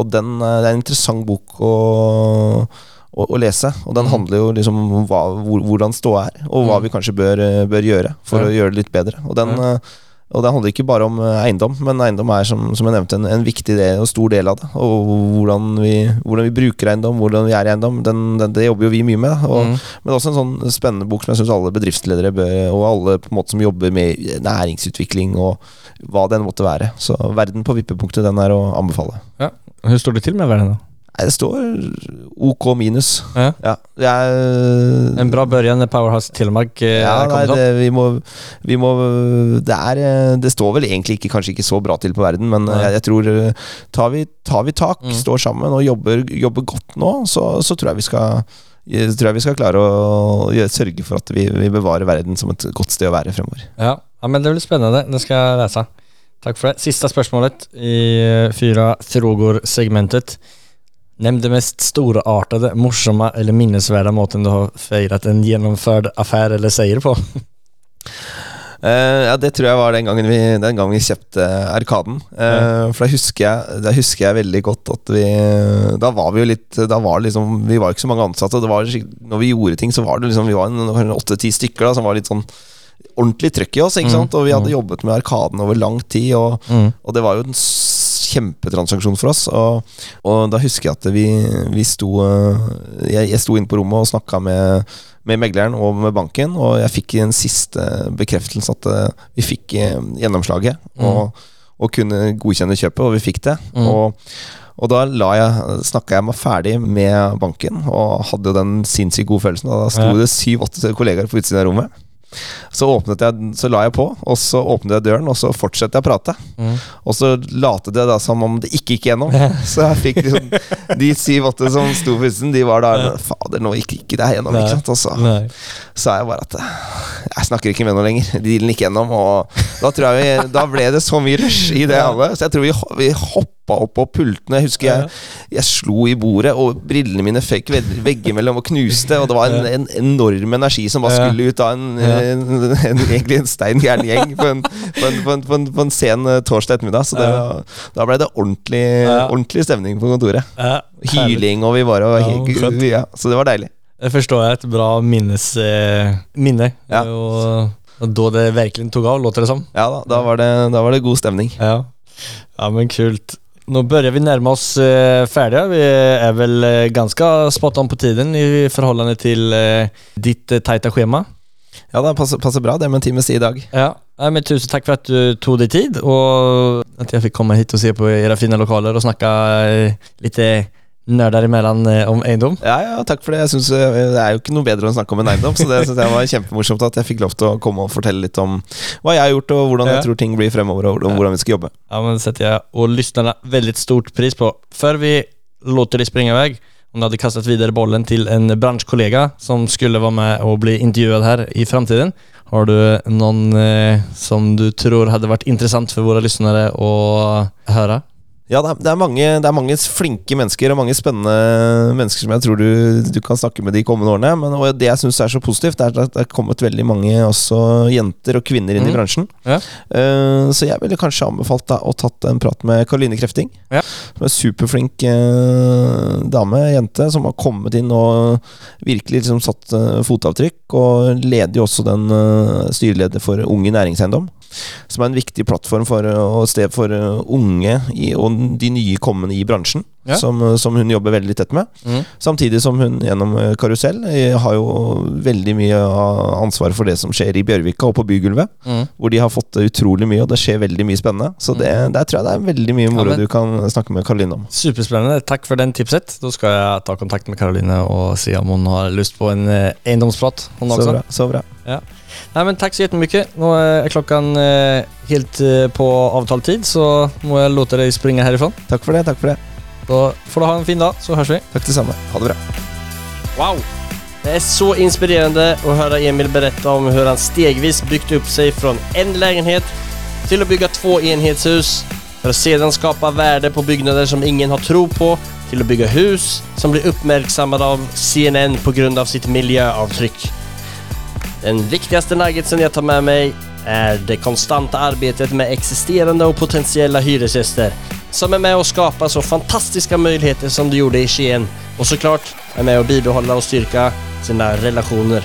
Og den, eh, det er en interessant bok å, å, å lese. Og den Mm. handler jo liksom om hva, hvor, hvordan ståa er, og hva Mm. vi kanskje bør, eh, bør gjøre for Ja. å gjøre det litt bedre. Og den, Ja. eh, og den handler ikke bare om eh, eiendom, men eiendom er som, som jeg nevnte en, en viktig del og stor del av det. Og hvordan vi, hvordan vi bruker eiendom, hvordan vi er i eiendom, den, den, det jobber jo vi mye med. da. Og, Mm. Men også en sånn spennende bok som jeg syns alle bedriftsledere bør, og alle på en måte som jobber med næringsutvikling og hva det enn måtte være. Så verden på vippepunktet, den er å anbefale. Hvordan står det til med verden då? Nei, det står OK minus. Ja. Ja, jeg, En bra början när Powerhouse Telemark eh, ja, nei, det, vi må, vi må det, er, eh, det står vel egentlig ikke, kanskje ikke så bra til på verden, men jeg, jeg tror eh, tar vi, tar vi tak, Mm. står sammen og jobber, jobber godt nå, så, så tror jeg vi skal jeg tror jeg vi skal klare å gjøre, sørge for at vi, vi bevarer verden som et godt sted å være fremover. Ja. ja, men det blir spennende. Det skal jeg lese. Takk for det. Siste spørsmålet i eh, fyra frågor-segmentet. Nämn det mest storartade, morsamma eller minnesvärda måten du har feiret en gjennomført affär eller seier på. Uh, ja, Det tror jeg var den gangen vi, den gangen vi kjøpte Arkaden. Eh, For da husker, jeg, da husker jeg veldig godt at vi Da var vi jo litt Da var liksom Vi var ikke så mange ansatte. Det var, når vi gjorde ting, så var det liksom Vi var åtte-ti stykker da som var litt sånn ordentlig trøkk i oss. ikke Mm, sant? Og vi hadde mm. jobbet med Arkaden over lang tid. Og, og det var jo en kjempetransaksjon for oss. Og, og da husker jeg at vi, vi sto eh, jeg, jeg sto inne på rommet og snakka med, med megleren og med banken, og jeg fikk en siste bekreftelse at eh, vi fikk gjennomslaget. gjennomslaget. Og, og kunne godkjenne kjøpet, og vi fikk det. Mm. Og, og da snakka jeg meg ferdig med banken, og hadde jo den sinnssykt gode følelsen. Og da sto det syv-åtte kollegaer på utsiden av rommet. Så, jeg, så la jeg på, og så åpnet jeg døren, og så fortsatte jeg å prate. Mm. Og så latet jeg da som om det ikke gikk gjennom. Så jeg fikk liksom De syv-åtte som sto på utsiden, de var da Fader, nå gikk ikke det her gjennom. Ikke sant? Og så sa jeg bare at jeg snakker ikke med noe lenger. Dealen gikk gjennom, og da tror jeg vi, Da ble det så mye rush i det alle. Så jeg tror vi, vi hoppa opp på pultene. Jeg husker jeg, jeg slo i bordet, og brillene mine føk vegg- veggimellom og knuste. Og det var en, en enorm energi som bare skulle ut av en, egentlig en stein gæren gjeng på en, på, en, på, en, på, en, på en sen eh, torsdag ettermiddag. Så det, da ble det ordentlig, ordentlig stemning på kontoret. Hyling, og vi var helt, ja, Så det var deilig. Det forstår jeg. Et bra minnes, eh, minne. Ja. Og, och då det virkelig tok av, låter det som. Ja da, da var det, da var det god stemning. Ja, ja men kult. Nå bør vi nærme oss eh, ferdige. Vi er vel eh, ganske spot on på tiden i forholdene til eh, ditt eh, teite schema. Ja, det passer, passer bra det med en times tid i dag. Ja, men tusen takk for at du tog deg tid og at jeg fikk komme hit og se på era fine lokaler og snakke litt nerder imellom eh, om eiendom. Ja, ja, takk for det. Jeg synes, eh, Det er jo ikke noe bedre å snakke om en eiendom, så det synes jeg var kjempemorsomt at jeg fikk lov til å komme og fortelle litt om hva jeg har gjort, og hvordan Ja. jeg tror ting blir fremover, og hvordan- vi skal jobbe. Ja, men det setter jeg og lytterne veldig stort pris på. Før vi låter de springe iväg, om du hade kastat vidare bollen till en branschkollega som skulle vara med och bli intervjuad här i framtiden. Har du någon eh, som du tror hade varit intressant för våra lyssnare att höra? Ja, det er, det, er mange, det er mange flinke mennesker og mange spennende mennesker som jeg tror du, du kan snakke med de kommende årene. Men det jeg syns er så positivt, er at det er kommet veldig mange også jenter og kvinner inn i Mhm. bransjen. Ja. Uh, så jeg ville kanskje anbefalt deg å tatt en prat med Karoline Krefting. Ja. Som er en superflink uh, dame, jente, som har kommet inn og virkelig liksom satt uh, fotavtrykk. Og leder jo også den uh, styreleder for Unge Næringseiendom. Som er en viktig plattform for, eh, og sted for eh, unge i, og de nye kommende i bransjen. Ja. Som, eh, som hun jobber veldig tett med. Mm. Samtidig som hun gjennom Karusell har jo veldig mye av ansvaret for det som skjer i Bjørvika og på bygulvet. Mm. Hvor de har fått utrolig mye, og det skjer veldig mye spennende. Så det, der tror jeg det er veldig mye moro ja, du kan snakke med Karoline om. Superspennende. Takk for den tipset. Da skal jeg ta kontakt med Karoline og si om hun har lyst på en eiendomsprat. Så bra. Så bra. Nej, men Takk så jättemycket. Nå er klokken eh, helt på på avtaltid så må jeg låte deg springe herifra. Takk for det. Takk for det. Da får du ha en fin dag så høres vi. Takk det samme. Ha det bra. Wow! Det er så inspirerende å høre Emil berette om hvordan han stegvis bygde opp seg fra en leilighet til å bygge två enhetshus for å sedan skapa verdi på byggnader som ingen har tro på til å bygge hus som blir uppmärksammade av CNN på grund av sitt miljöavtryck. Den viktigaste nuggetsen jag tar med mig är det konstanta arbetet med eksisterende og potentiella hyresgäster som er med å skape så fantastiske muligheter som du gjorde i Skien så klart är med å bibehålla og styrke sine relasjoner.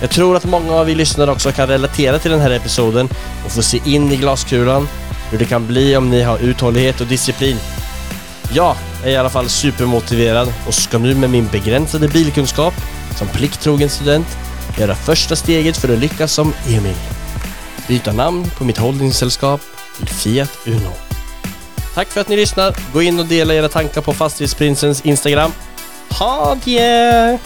Jeg tror at mange av vi lyssnare også kan relatera til denne episoden og få se inn i glaskulan hur det kan bli om ni har uthållighet og disciplin. Jeg er i alla fall supermotiverad og skal nå med min begränsade bilkunskap som plikttrogen student göra första steget för att lyckas som Emil. Byta namn på mitt holdingsällskap till Fiat Uno. Tack för att ni lyssnar. Gå in och dela era tankar på Fastighetsprinsens Instagram. Ha det!